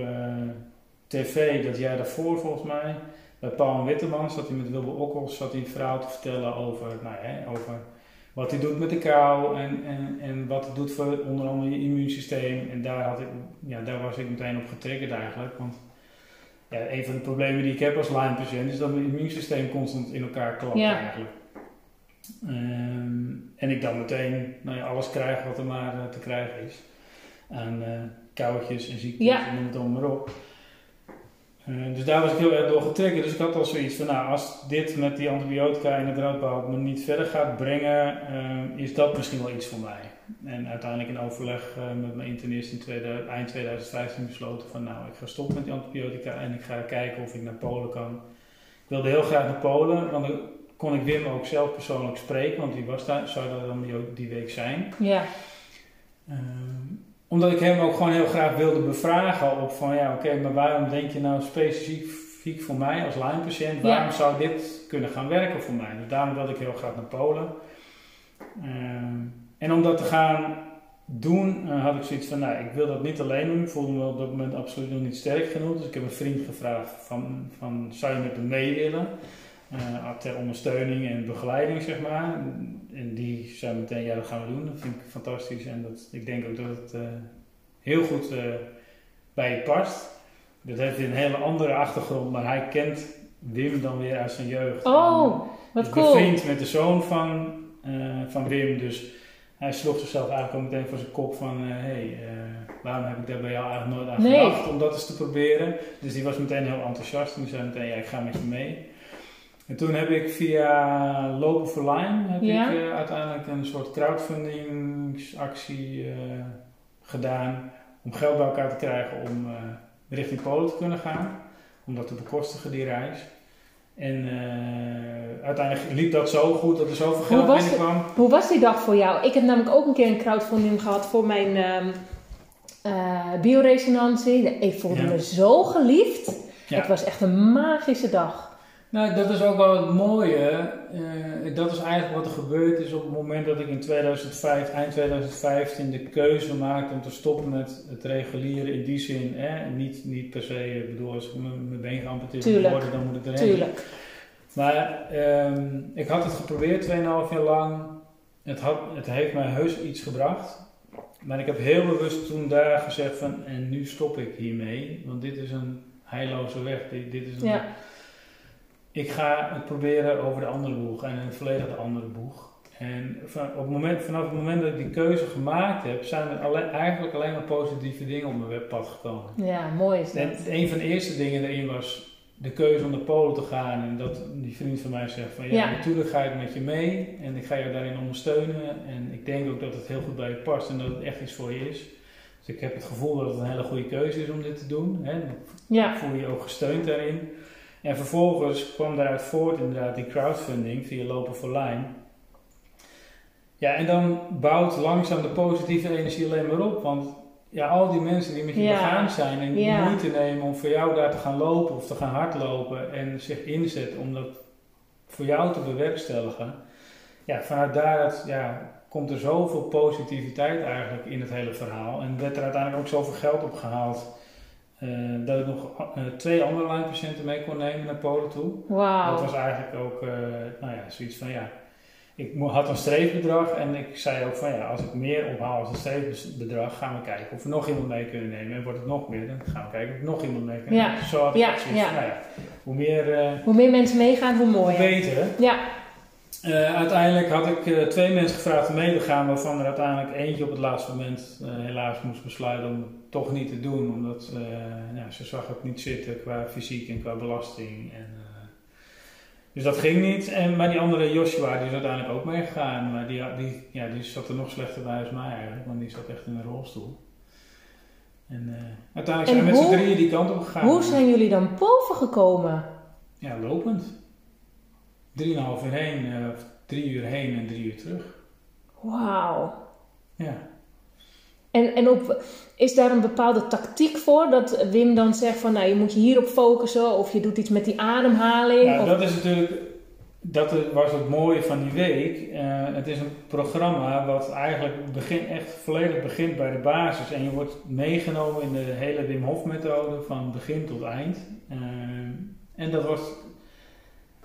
tv dat jaar daarvoor volgens mij. Bij Paul Witteman zat hij met Wilbur Okkels, zat hij een verhaal te vertellen over, nou, hè, over wat hij doet met de kou en, en, en wat het doet voor onder andere je immuunsysteem. En daar, had ik, ja, daar was ik meteen op getriggerd eigenlijk. Want ja, een van de problemen die ik heb als Lyme-patiënt is dat mijn immuunsysteem constant in elkaar klapt eigenlijk. Um, en ik dan meteen nou ja, alles krijg wat er maar uh, te krijgen is. Aan uh, koudjes en ziektes en noem het allemaal maar op. Uh, dus daar was ik heel erg door getriggerd. Dus ik had al zoiets van, nou, als dit met die antibiotica en het roodbouw me niet verder gaat brengen, uh, is dat misschien wel iets voor mij. En uiteindelijk in overleg uh, met mijn internist in tweede, eind 2015 besloten van, nou, ik ga stoppen met die antibiotica en ik ga kijken of ik naar Polen kan. Ik wilde heel graag naar Polen, want dan kon ik Wim ook zelf persoonlijk spreken, want die was daar, zou daar dan die, die week zijn.
Ja.
Ehm, omdat ik hem ook gewoon heel graag wilde bevragen op van ja, oké, maar waarom denk je nou specifiek voor mij als Lyme-patiënt, waarom zou dit kunnen gaan werken voor mij? Dus daarom wilde ik heel graag naar Polen. Ehm, en om dat te gaan doen, uh, had ik zoiets van, nou, ik wil dat niet alleen doen. Ik voelde me op dat moment absoluut nog niet sterk genoeg. Dus ik heb een vriend gevraagd van, van zou je met me mee willen? Uh, ter ondersteuning en begeleiding, zeg maar. En die zei meteen, ja, dat gaan we doen. Dat vind ik fantastisch. En dat, ik denk ook dat het uh, heel goed bij je past. Dat heeft een hele andere achtergrond, maar hij kent Wim dan weer uit zijn jeugd.
Oh, wat cool.
Bevriend met de zoon van, van Wim, dus hij sloeg zichzelf eigenlijk ook meteen voor zijn kop van, hé, hey, uh, waarom heb ik daar bij jou eigenlijk nooit aan gedacht om dat eens te proberen. Dus die was meteen heel enthousiast en die zei meteen, ja, ik ga met je mee. En toen heb ik via Lopen for Line heb ik, uh, uiteindelijk een soort crowdfundingsactie uh, gedaan om geld bij elkaar te krijgen om richting Polen te kunnen gaan. Om dat te bekostigen, die reis. En uiteindelijk liep dat zo goed dat er zoveel geld hoe binnenkwam.
hoe was die dag voor jou? Ik heb namelijk ook een keer een crowdfunding gehad voor mijn uh, bioresonantie. Ik voelde me zo geliefd. Ja. Het was echt een magische dag.
Nou, dat is ook wel het mooie. dat is eigenlijk wat er gebeurd is op het moment dat ik in 2005, eind 2015 de keuze maakte om te stoppen met het regulieren in die zin. Hè? Niet, niet per se, ik bedoel, als ik mijn been geamputeerd worden, dan moet ik erin.
Tuurlijk.
Maar um, ik had het geprobeerd 2,5 jaar lang. Het, had, het heeft mij heus iets gebracht. Maar ik heb heel bewust toen daar gezegd van, en nu stop ik hiermee. Want dit is een heilloze weg. Dit, dit is een,
ja
ik ga het proberen over de andere boeg en een volledig de andere boeg. En van, op het moment, vanaf het moment dat ik die keuze gemaakt heb, zijn er alleen, eigenlijk alleen maar positieve dingen op mijn webpad gekomen.
Ja, mooi is dat.
En een van de eerste dingen erin was de keuze om naar Polen te gaan. En dat die vriend van mij zegt van ja, ja, natuurlijk ga ik met je mee en ik ga je daarin ondersteunen. En ik denk ook dat het heel goed bij je past en dat het echt iets voor je is. Dus ik heb het gevoel dat het een hele goede keuze is om dit te doen. Hè.
Ja.
Voel je je ook gesteund daarin. En vervolgens kwam daaruit voort inderdaad die crowdfunding via Lopen voor Line. Ja, en dan bouwt langzaam de positieve energie alleen maar op. Want ja, al die mensen die met je ja. begaan zijn en die moeite nemen om voor jou daar te gaan lopen of te gaan hardlopen en zich inzetten om dat voor jou te bewerkstelligen. Ja, vanuit daar ja, komt er zoveel positiviteit eigenlijk in het hele verhaal. En werd er uiteindelijk ook zoveel geld opgehaald uh, dat ik nog uh, twee andere lijnpatiënten mee kon nemen naar Polen toe.
Wow.
Dat was eigenlijk ook, uh, nou ja, zoiets van ja. Ik had een streefbedrag en ik zei ook van ja, als ik meer ophaal als een streefbedrag, gaan we kijken of we nog iemand mee kunnen nemen. En wordt het nog meer, dan gaan we kijken of we nog iemand mee kunnen nemen.
Ja.
Zo had ik ja. Van, nou ja, hoe meer,
hoe meer mensen meegaan, hoe mooier.
Hoe beter.
Ja.
Uiteindelijk had ik twee mensen gevraagd om mee te gaan, waarvan er uiteindelijk eentje op het laatste moment helaas moest besluiten om toch niet te doen, omdat nou, ze zag het niet zitten qua fysiek en qua belasting. En, dus dat ging niet. En, maar die andere Joshua die is uiteindelijk ook meegegaan, maar die, die, ja, die zat er nog slechter bij als mij eigenlijk, want die zat echt in een rolstoel. En uiteindelijk zijn we met z'n drieën die kant op gegaan.
Hoe zijn jullie dan boven gekomen?
Ja, lopend. Drieënhalf uur heen, drie uur heen en drie uur terug.
Wauw.
Ja.
En, en op, is daar een bepaalde tactiek voor? Dat Wim dan zegt van, nou, je moet je hierop focussen of je doet iets met die ademhaling?
Nou,
of...
dat is natuurlijk, dat was het mooie van die week. Uh, het is een programma wat eigenlijk begin, echt volledig begint bij de basis. En je wordt meegenomen in de hele Wim Hof methode van begin tot eind. Uh, en dat wordt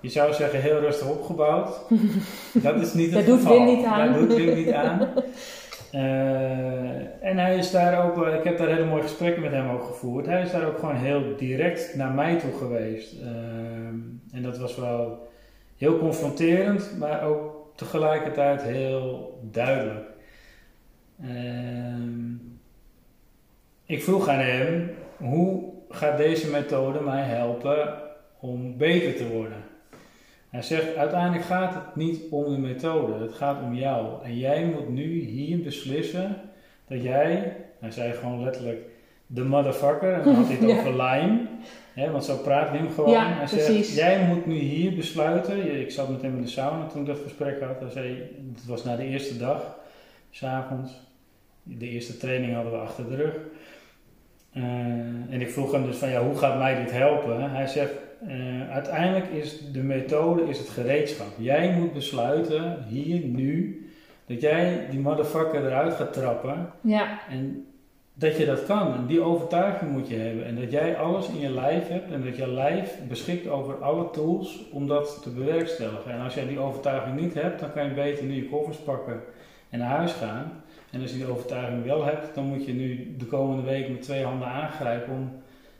je zou zeggen heel rustig opgebouwd. *laughs* Dat is niet het
dat
geval.
Doet Wim niet aan.
Dat doet Wim niet aan. *laughs* Uh, en hij is daar ook, ik heb daar hele mooie gesprekken met hem ook gevoerd. Hij is daar ook gewoon heel direct naar mij toe geweest. Uh, en dat was wel heel confronterend, maar ook tegelijkertijd heel duidelijk. Ik vroeg aan hem, hoe gaat deze methode mij helpen om beter te worden? Hij zegt, uiteindelijk gaat het niet om de methode, het gaat om jou. En jij moet nu hier beslissen dat jij, hij zei gewoon letterlijk, de motherfucker, en dan had hij het *laughs* over line, hè, want zo praat Wim gewoon.
Ja,
hij
precies.
zegt, jij moet nu hier besluiten, ik zat met hem in de sauna toen ik dat gesprek had, hij zei, het was na de eerste dag, s'avonds, de eerste training hadden we achter de rug. Uh, en ik vroeg hem dus van, ja, hoe gaat mij dit helpen? Hij zegt, uh, uiteindelijk is de methode is het gereedschap. Jij moet besluiten hier nu Dat jij die motherfucker eruit gaat trappen.
Ja.
En dat je dat kan. En die overtuiging moet je hebben. En dat jij alles in je lijf hebt. En dat je lijf beschikt over alle tools om dat te bewerkstelligen. En als jij die overtuiging niet hebt, dan kan je beter nu je koffers pakken en naar huis gaan. En als je die overtuiging wel hebt, dan moet je nu de komende week met twee handen aangrijpen om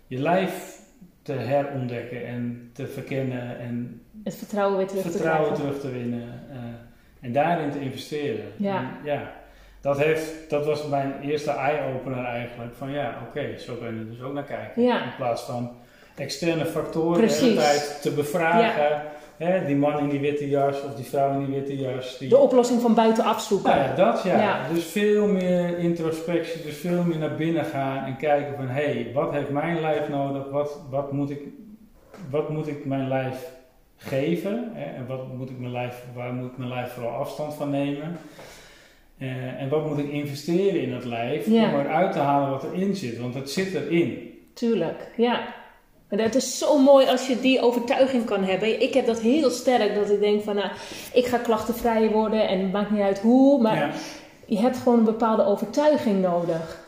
je lijf te herontdekken en te verkennen en
het vertrouwen weer terug
vertrouwen
te
terug te winnen. Uh, en daarin te investeren.
Ja.
En, ja. Dat, heeft, dat was mijn eerste eye-opener eigenlijk. Van ja, oké, zo kan je er dus ook naar kijken.
Ja.
In plaats van externe factoren
Precies.
de hele tijd te bevragen. Hè, die man in die witte jas of die vrouw in die witte jas. Die...
De oplossing van buitenaf zoeken.
Nou ja, dat ja.
Ja.
Dus veel meer introspectie, dus veel meer naar binnen gaan en kijken van hé, hey, wat heeft mijn lijf nodig? Wat, wat, moet ik, wat moet ik mijn lijf geven? Hè? En wat moet ik mijn lijf, waar moet ik mijn lijf vooral afstand van nemen? Uh, en wat moet ik investeren in dat lijf
Ja.
om eruit te halen wat erin zit? Want het zit erin.
Tuurlijk, ja. Maar het is zo mooi als je die overtuiging kan hebben. Ik heb dat heel sterk, dat ik denk van, nou, ik ga klachtenvrij worden en het maakt niet uit hoe, maar
Ja.
je hebt gewoon een bepaalde overtuiging nodig.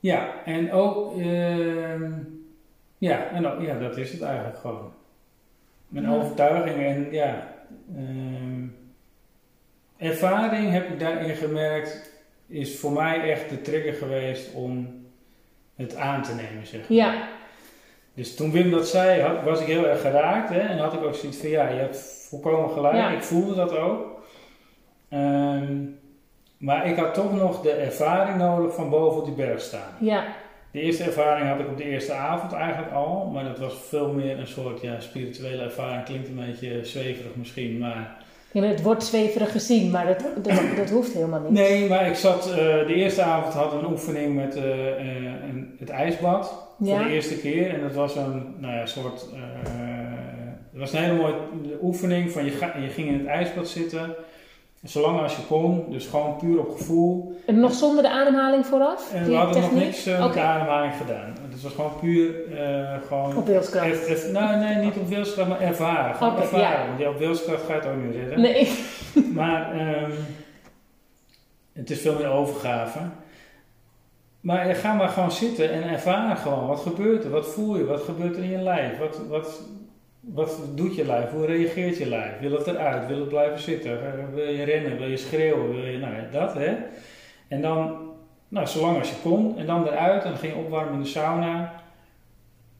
Ja, en ook, ehm, ja, en ook, ja, dat is het eigenlijk gewoon. Mijn
Ja.
overtuiging en ja, ehm, ervaring heb ik daarin gemerkt, is voor mij echt de trigger geweest om het aan te nemen, zeg maar.
Ja,
Dus toen Wim dat zei, had- was ik heel erg geraakt hè, en had ik ook zoiets van, ja, je hebt volkomen gelijk,
Ja.
ik voelde dat ook. Ehm, maar ik had toch nog de ervaring nodig van boven op die berg staan.
ja,
De eerste ervaring had ik op de eerste avond eigenlijk al, maar dat was veel meer een soort ja, spirituele ervaring. Klinkt een beetje zweverig misschien, maar...
Ja, het wordt zweverig gezien, maar dat, dat, dat *clears throat* hoeft helemaal niet.
Nee, maar ik zat, eh, de eerste avond had een oefening met eh, eh, een, het ijsbad. Voor
Ja.
de eerste keer. En dat was een nou ja, soort, eh, het was een hele mooie oefening van je, ga, je ging in het ijsbad zitten. Zolang als je kon, dus gewoon puur op gevoel.
En nog zonder de ademhaling vooraf?
En we hadden nog
techniek?
niks eh, met de ademhaling gedaan. Het was gewoon puur eh, gewoon
Op wilskracht.
Nou, nee, niet op wilskracht, maar ervaren. Gewoon ervaren.
ja.
Want ja, op wilskracht ga je het ook niet redden.
Nee.
Maar ehm, het is veel meer overgave. Maar ga maar gewoon zitten en ervaar gewoon. Wat gebeurt er? Wat voel je? Wat gebeurt er in je lijf? Wat, wat, wat doet je lijf? Hoe reageert je lijf? Wil het eruit? Wil het blijven zitten? Eh, Wil je rennen? Wil je schreeuwen? Wil je, nou dat hè. En dan, nou, zolang als je kon. En dan eruit. En dan ging je opwarmen in de sauna.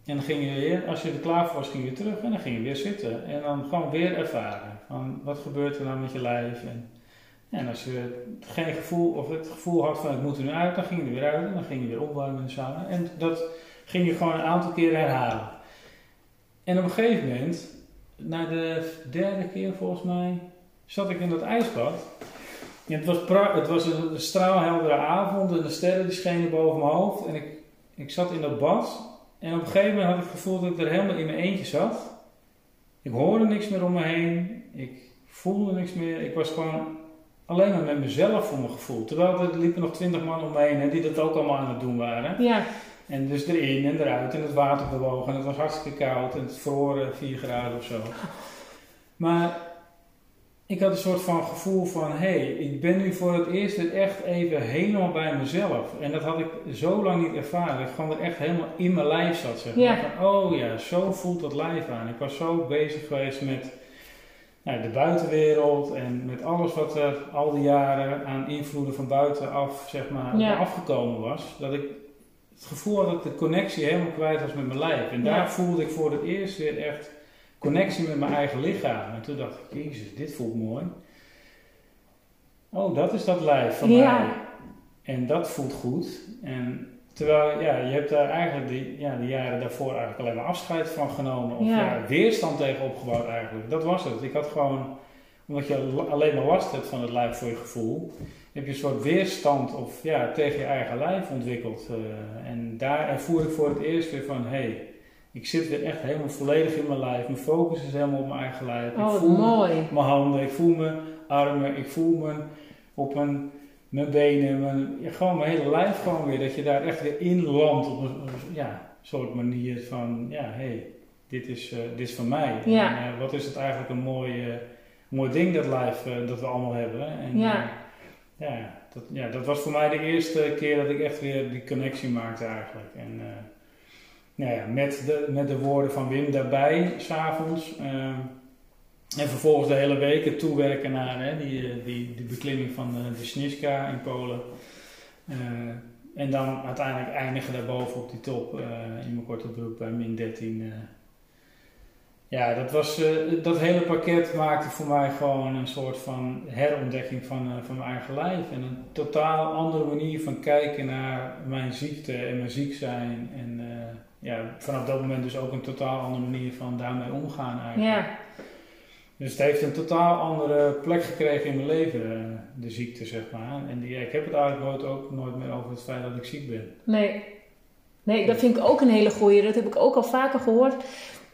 En dan ging je weer, als je er klaar voor was, ging je terug. En dan ging je weer zitten. En dan gewoon weer ervaren. Van, wat gebeurt er nou met je lijf? En, en als je geen gevoel, of het gevoel had van ik moet er nu uit, dan ging je er weer uit. En dan ging je weer opwarmen in de sauna. En dat ging je gewoon een aantal keer herhalen. En op een gegeven moment, na de derde keer volgens mij, zat ik in dat ijsbad. En het was, het was een straalheldere avond en de sterren die schenen boven mijn hoofd. En ik, ik zat in dat bad. En op een gegeven moment had ik het gevoel dat ik er helemaal in mijn eentje zat. Ik hoorde niks meer om me heen. Ik voelde niks meer. Ik was gewoon alleen maar met mezelf voor mijn gevoel. Terwijl er liepen nog twintig man om me heen hè, die dat ook allemaal aan het doen waren.
Ja,
En dus erin en eruit en het water bewoog en het was hartstikke koud en het vroor 4 graden of zo. Maar ik had een soort van gevoel van, hé, hey, ik ben nu voor het eerst echt even helemaal bij mezelf. En dat had ik zo lang niet ervaren. Dat ik gewoon weer echt helemaal in mijn lijf zat, zeg maar.
Ja.
Van, oh ja, zo voelt dat lijf aan. Ik was zo bezig geweest met nou, de buitenwereld en met alles wat er al die jaren aan invloeden van buitenaf, zeg maar,
Ja.
afgekomen was. Dat ik het gevoel had dat ik de connectie helemaal kwijt was met mijn lijf. En
Ja.
daar voelde ik voor het eerst weer echt connectie met mijn eigen lichaam. En toen dacht ik, jezus, dit voelt mooi. Oh, dat is dat lijf van
Ja.
mij. En dat voelt goed. En terwijl, ja, je hebt daar eigenlijk de, ja, de jaren daarvoor eigenlijk alleen maar afscheid van genomen. Of
Ja.
ja. weerstand tegen opgebouwd eigenlijk. Dat was het. Ik had gewoon, omdat je al- alleen maar last hebt van het lijf voor je gevoel, heb je een soort weerstand of, ja, tegen je eigen lijf ontwikkeld. eh. en daar ervoer ik voor het eerst weer van, hé, hey, ik zit weer echt helemaal volledig in mijn lijf. Mijn focus is helemaal op mijn eigen lijf.
oh
ik voel
mooi.
mijn handen, ik voel mijn armen, ik voel mijn, op mijn, mijn benen, mijn, gewoon mijn hele lijf gewoon weer. Dat je daar echt weer in landt op een, ja, soort manier van, ja, hé, hey, dit, is, eh, dit is van mij.
Ja.
En, eh, wat is het eigenlijk een mooie, mooi ding dat live dat we allemaal hebben. En,
ja.
ja, dat, ja, dat was voor mij de eerste keer dat ik echt weer die connectie maakte eigenlijk. En nou ja, met, de, met de woorden van Wim daarbij, s'avonds. Uh, en vervolgens de hele week toewerken naar hè, die, die, die beklimming van de, de Sniska in Polen. En dan uiteindelijk eindigen daarboven op die top in mijn korte broek bij min 13. Uh. Ja, dat, was, dat hele pakket maakte voor mij gewoon een soort van herontdekking van, van mijn eigen lijf. En een totaal andere manier van kijken naar mijn ziekte en mijn ziek zijn. En ja, vanaf dat moment dus ook een totaal andere manier van daarmee omgaan eigenlijk. Ja. Dus het heeft een totaal andere plek gekregen in mijn leven, eh, de ziekte, zeg maar. En die, ik heb het eigenlijk ook nooit meer over het feit dat ik ziek ben.
Nee. Nee, dat vind ik ook een hele goeie. Dat heb ik ook al vaker gehoord.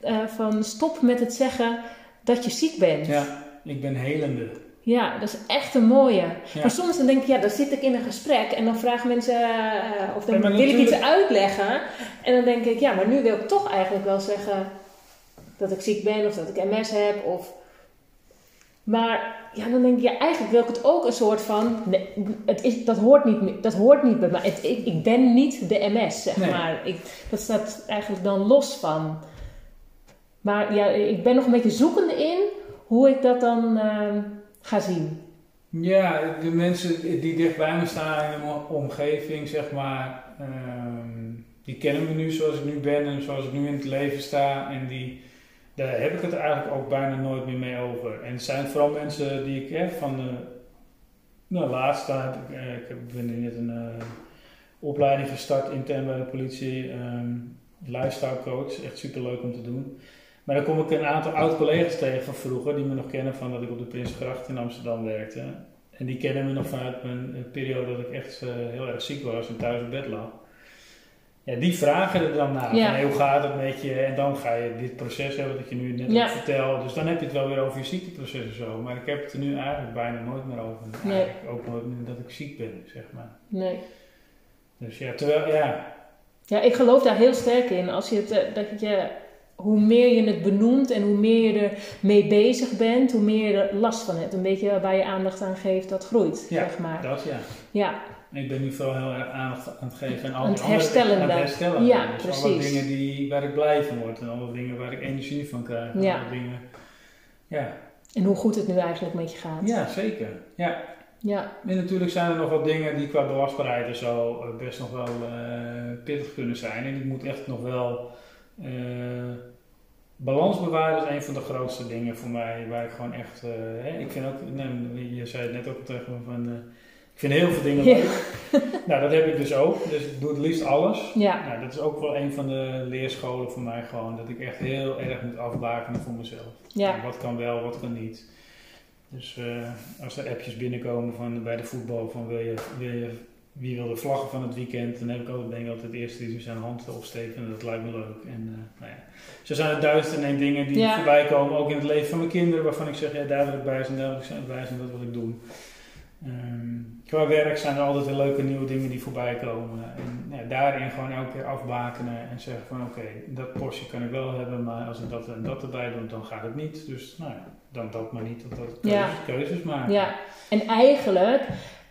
Uh, van stop met het zeggen dat je ziek bent.
Ja, ik ben helende.
Ja, dat is echt een mooie. Maar soms dan denk ik, ja, dan zit ik in een gesprek en dan vragen mensen, uh, of dan wil ik iets uitleggen. En dan denk ik, ja, maar nu wil ik toch eigenlijk wel zeggen dat ik ziek ben of dat ik MS heb of maar ja, dan denk je, ja, eigenlijk wil ik het ook een soort van. Nee, het is, dat, hoort niet, dat hoort niet bij mij. Het, ik, ik, ben niet de MS, zeg maar. Ik, dat staat eigenlijk dan los van. Maar ja, ik ben nog een beetje zoekende in hoe ik dat dan uh, ga zien.
Ja, de mensen die dicht bij me staan in mijn omgeving, zeg maar, uh, die kennen me nu zoals ik nu ben en zoals ik nu in het leven sta. En die daar heb ik het eigenlijk ook bijna nooit meer mee over. En het zijn vooral mensen die ik heb van de. Nou, laatst heb ik, eh, ik net een uh, opleiding gestart intern bij de politie. Um, lifestyle coach, echt super leuk om te doen. Maar dan kom ik een aantal oud-collega's tegen van vroeger, die me nog kennen van dat ik op de Prinsgracht in Amsterdam werkte. En die kennen me nog vanuit mijn periode dat ik echt heel erg ziek was en thuis op bed lag ja, die vragen er dan naar. Ja. hoe gaat het met je? En dan ga je dit proces hebben dat je nu net ja. vertelt. Dus dan heb je het wel weer over je ziekteproces en zo. Maar ik heb het er nu eigenlijk bijna nooit meer over. Nee. ook nooit meer dat ik ziek ben, zeg maar.
Nee.
Dus ja, terwijl, ja.
Ja, ik geloof daar heel sterk in. Als je het, eh, dat je, hoe meer je het benoemt en hoe meer je er mee bezig bent, hoe meer je er last van hebt. Een beetje waar je aandacht aan geeft, dat groeit,
ja,
zeg maar.
dat ja.
Ja,
ik ben nu vooral heel erg aandacht aan het geven
aan al die herstellen aan het
herstellen.
Ja,
dus
precies.
alle dingen die, waar ik blij van word en alle dingen waar ik energie van krijg. Ja. Alle dingen, ja.
En hoe goed het nu eigenlijk met je gaat.
Ja, zeker. Ja.
Ja.
En natuurlijk zijn er nog wat dingen die qua belastbaarheid en zo eh, best nog wel uh, pittig kunnen zijn. En ik moet echt nog wel uh, balans bewaren. Is een van de grootste dingen voor mij. Waar ik gewoon echt. hè, ik vind ook, nee, je zei het net ook tegen me van ik vind heel veel dingen leuk. *laughs* nou, dat heb ik dus ook. Dus ik doe het liefst alles.
Ja.
Nou, dat is ook wel een van de leerscholen voor mij gewoon. Dat ik echt heel erg moet afbakenen voor mezelf.
Ja.
wat kan wel, wat kan niet. Dus uh, als er appjes binnenkomen van, bij de voetbal van wil je, wil je, wie wil de vlaggen van het weekend, dan heb ik altijd, denk ik altijd het eerste die zijn hand opsteken en dat lijkt me leuk. En uh, nou ja. Zo zijn er duizend en één dingen die ja. voorbij komen, ook in het leven van mijn kinderen, waarvan ik zeg, ja daar wil ik bij zijn, daar wil ik bij zijn, dat wil ik doen. Um, qua werk zijn er altijd weer leuke nieuwe dingen die voorbij komen. En ja, daarin gewoon elke keer afbakenen en zeggen van oké, dat portie kan ik wel hebben, maar als ik dat en dat erbij doe, dan gaat het niet. Dus nou ja, dan dat maar niet, dat, dat keuzes, ja. keuzes maken.
Ja, en eigenlijk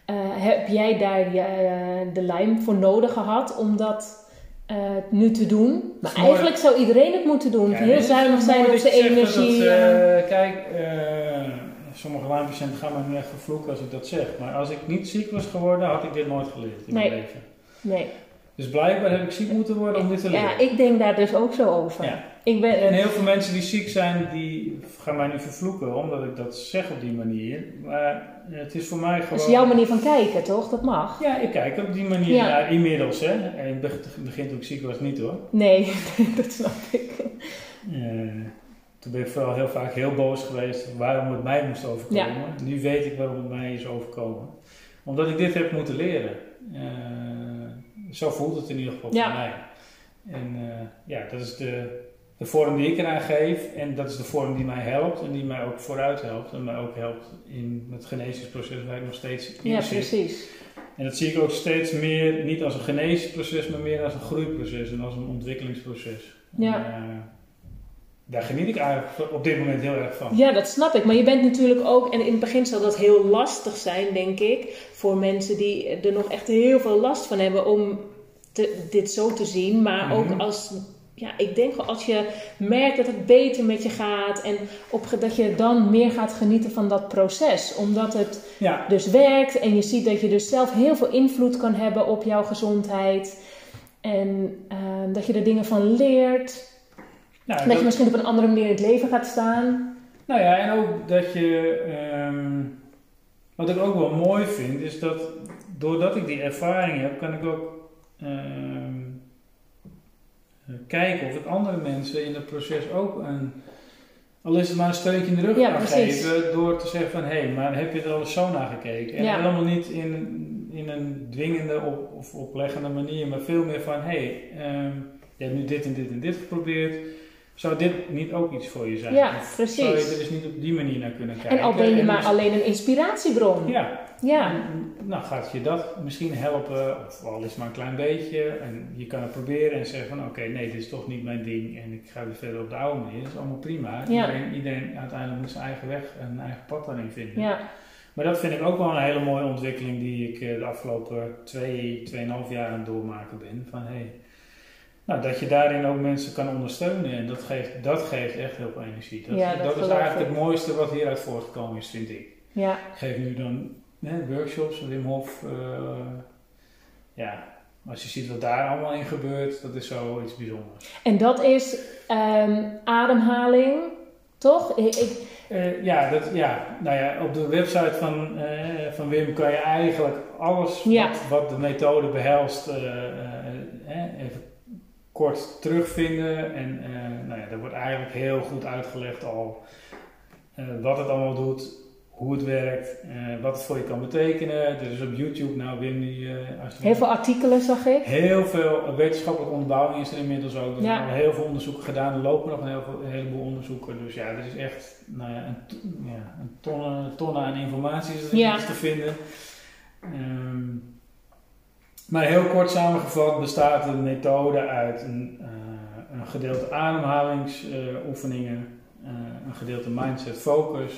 uh, heb jij daar uh, de lijm voor nodig gehad om dat uh, nu te doen. Maar eigenlijk zou iedereen het moeten doen. Ja, Heel zuinig zijn op zijn energie.
Dat, kijk, sommige lijnpatiënten gaan me nu echt vervloeken als ik dat zeg. Maar als ik niet ziek was geworden, had ik dit nooit geleerd in
nee.
mijn leven.
Nee.
Dus blijkbaar heb ik ziek moeten worden om dit te leren.
Ja, ik denk daar dus ook zo over.
Ja.
Ik ben,
en heel veel mensen die ziek zijn, die gaan mij nu vervloeken omdat ik dat zeg op die manier. Maar het is voor mij gewoon...
Dat is jouw manier van kijken, toch? Dat mag.
Ja, ik kijk op die manier ja. naar inmiddels. Hè. En in het begin toen ik ziek was niet hoor.
Nee, *laughs* dat snap ik.
Uh, toen ben ik vooral heel vaak heel boos geweest waarom het mij moest overkomen. Ja. Nu weet ik waarom het mij is overkomen. Omdat ik dit heb moeten leren. Uh, zo voelt het in ieder geval ja. voor mij. En uh, ja, dat is de, de vorm die ik eraan geef. En dat is de vorm die mij helpt. En die mij ook vooruit helpt. En mij ook helpt in het genezingsproces waar ik nog steeds in
ja,
zit.
precies.
En dat zie ik ook steeds meer, niet als een genezingsproces, maar meer als een groeiproces en als een ontwikkelingsproces.
Ja.
En, uh, daar geniet ik eigenlijk op dit moment heel erg van.
Ja, dat snap ik. Maar je bent natuurlijk ook, en in het begin zal dat heel lastig zijn, denk ik, voor mensen die er nog echt heel veel last van hebben om te, dit zo te zien. Maar
Mhm.
ook als, ja, ik denk wel als je merkt dat het beter met je gaat en op, dat je dan meer gaat genieten van dat proces. Omdat het
Ja,
dus werkt en je ziet dat je dus zelf heel veel invloed kan hebben op jouw gezondheid. En eh, dat je er dingen van leert.
Nou,
dat je misschien op een andere manier in het leven gaat staan.
Nou ja, en ook dat je. ehm, wat ik ook wel mooi vind, is dat doordat ik die ervaring heb, kan ik ook ehm, eh, kijken of ik andere mensen in het proces ook een. Al is het maar een steukje in de rug
Ja,
geven door te zeggen van hé, hey, maar heb je er al eens zo naar gekeken? En
Ja.
helemaal niet in, in een dwingende op, of opleggende manier, maar veel meer van hé, hey, ehm, je hebt nu dit en dit en dit geprobeerd. Zou dit niet ook iets voor je zijn?
Ja, precies.
Zou je er dus niet op die manier naar kunnen kijken?
En al ben je
En
maar
dus-
alleen een inspiratiebron.
Ja,
Ja.
nou gaat je dat misschien helpen, of al is het maar een klein beetje. En je kan het proberen en zeggen van oké, nee, dit is toch niet mijn ding en ik ga weer verder op de oude manier. Dat is allemaal prima.
Ja.
Iedereen, iedereen uiteindelijk moet zijn eigen weg en eigen pad daarin vinden.
Ja.
Maar dat vind ik ook wel een hele mooie ontwikkeling die ik eh, de afgelopen twee, tweeënhalf jaar aan het doormaken ben. Van hey, nou, dat je daarin ook mensen kan ondersteunen en dat geeft, dat geeft echt heel veel energie. Dat,
Ja, dat
dat is eigenlijk
ik.
het mooiste wat hieruit voortgekomen is, vind ik.
ja.
Ik geef nu dan hè, workshops, Wim Hof. eh, ja, als je ziet wat daar allemaal in gebeurt, dat is zo iets bijzonders.
En dat is ehm, ademhaling, toch? Ik, ik-
Eh, ja, dat, ja, nou ja, op de website van, eh, van Wim kan je eigenlijk alles
Ja.
wat, wat de methode behelst eh, eh, eh, even kort terugvinden. En eh, nou ja, daar wordt eigenlijk heel goed uitgelegd al eh, wat het allemaal doet, hoe het werkt, eh, wat het voor je kan betekenen. Er is op YouTube, nou Wim, die,
heel veel artikelen zag ik.
Heel veel wetenschappelijke onderbouwing is er inmiddels ook. Er
Ja.
zijn al heel veel onderzoeken gedaan. Er lopen nog een, heel veel, een heleboel onderzoeken. Dus ja, er is echt nou ja, een, ja, een tonnen, tonnen aan informatie is er
Ja.
te vinden. Ehm, maar heel kort samengevat bestaat de methode uit een, eh, een gedeelte ademhalingsoefeningen, eh, een gedeelte mindset focus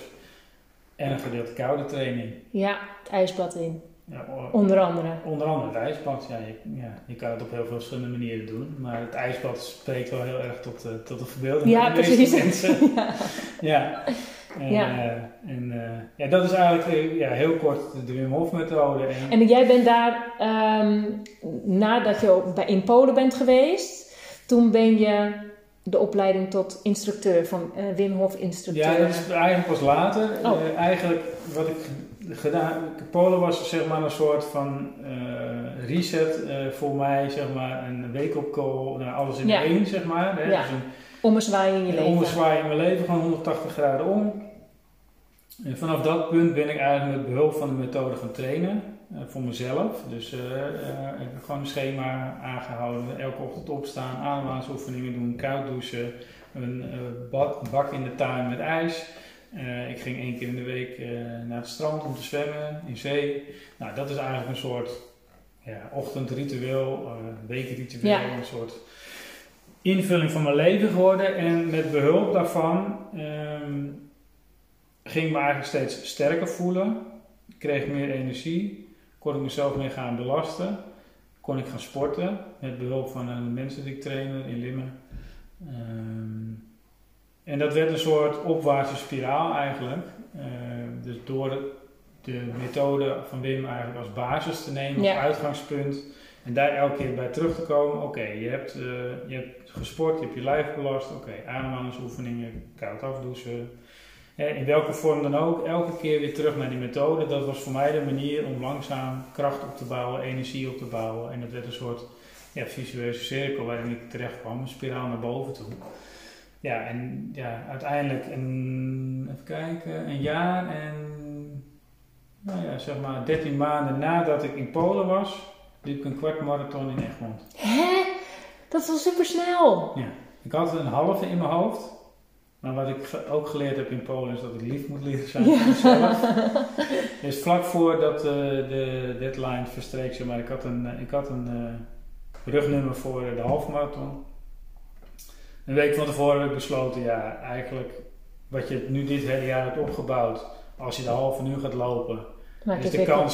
en een gedeelte koude training.
Ja, het ijsbad in.
Ja,
Onder andere.
Onder andere het ijsbad. Ja je, ja, je kan het op heel veel verschillende manieren doen. Maar het ijsbad spreekt wel heel erg tot, eh, tot de verbeelding
Ja,
van de meeste
precies.
mensen. *laughs*
ja.
Ja. En,
Ja.
eh, en eh, ja, dat is eigenlijk eh, ja, heel kort de Wim Hof methode. En,
En jij bent daar, ehm, nadat je in Polen bent geweest, toen ben je de opleiding tot instructeur, van Wim Hof instructeur.
ja, dat is eigenlijk pas later.
Oh.
Eigenlijk wat ik gedaan... Polen was zeg maar een soort van reset voor mij. Zeg maar een wake-up call. Nou, alles in
Ja.
één, zeg maar. Hè?
Ja.
Dus een,
Ommezwaaien in je leven.
ommezwaai in mijn leven, gewoon 180 graden om. En vanaf dat punt ben ik eigenlijk met behulp van de methode gaan trainen. eh, voor mezelf. Dus eh, eh, ik heb gewoon een schema aangehouden. Elke ochtend opstaan, ademhalingsoefeningen doen, koud douchen. Een bad, bak in de tuin met ijs. Ik ging één keer in de week naar het strand om te zwemmen, in zee. Nou, dat is eigenlijk een soort ja, ochtendritueel, weekritueel,
Ja.
een soort invulling van mijn leven geworden. En met behulp daarvan ehm, ging me eigenlijk steeds sterker voelen. Ik kreeg meer energie. Kon ik mezelf meer gaan belasten. Kon ik gaan sporten. Met behulp van een mensen die ik trainde in Limmen. Ehm, en dat werd een soort opwaartse spiraal eigenlijk. Ehm, dus door de, de methode van Wim eigenlijk als basis te nemen, als
Ja.
uitgangspunt. En daar elke keer bij terug te komen. Oké, je, hebt, eh, je hebt gesport, je hebt je lijf belast. Oké, ademhalingsoefeningen, koud afdouchen. In welke vorm dan ook, elke keer weer terug naar die methode. Dat was voor mij de manier om langzaam kracht op te bouwen, energie op te bouwen. En dat werd een soort ja, visueuze cirkel waarin ik terecht kwam, een spiraal naar boven toe. Ja, en ja, uiteindelijk een, even kijken, een jaar en nou ja, zeg maar 13 maanden nadat ik in Polen was, liep ik een kwart marathon in Egmond.
Hè? Dat wel super snel.
Ja, ik had een halve in mijn hoofd. Maar wat ik ook geleerd heb in Polen is dat ik lief moet leren zijn voor mezelf. *laughs* Dus vlak voordat eh, de deadline verstreek, zeg maar, ik had een, eh, ik had een eh, rugnummer voor de halfmarathon. een week van tevoren heb ik besloten, ja, eigenlijk wat je nu dit hele jaar hebt opgebouwd, als je de halve nu gaat lopen,
Maak
is de kans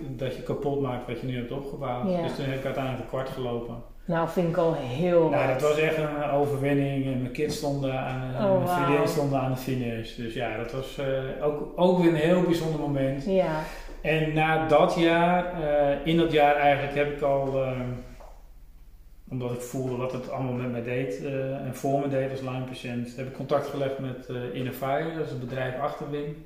dat je kapot maakt wat je nu hebt opgebouwd.
Ja.
Dus toen heb ik uiteindelijk een kwart gelopen.
Nou, vind ik al heel
Nou, dat was echt een overwinning. En Mijn kids stonden aan,
Oh,
mijn vriendin stonden aan de finish. Dus ja, dat was eh, ook, ook weer een heel bijzonder moment.
Ja,
En na dat jaar, eh, in dat jaar eigenlijk heb ik al, eh, omdat ik voelde wat het allemaal met mij deed eh, en voor me deed als Lyme-patiënt, heb ik contact gelegd met eh Innovire, dat is het bedrijf achter Wim.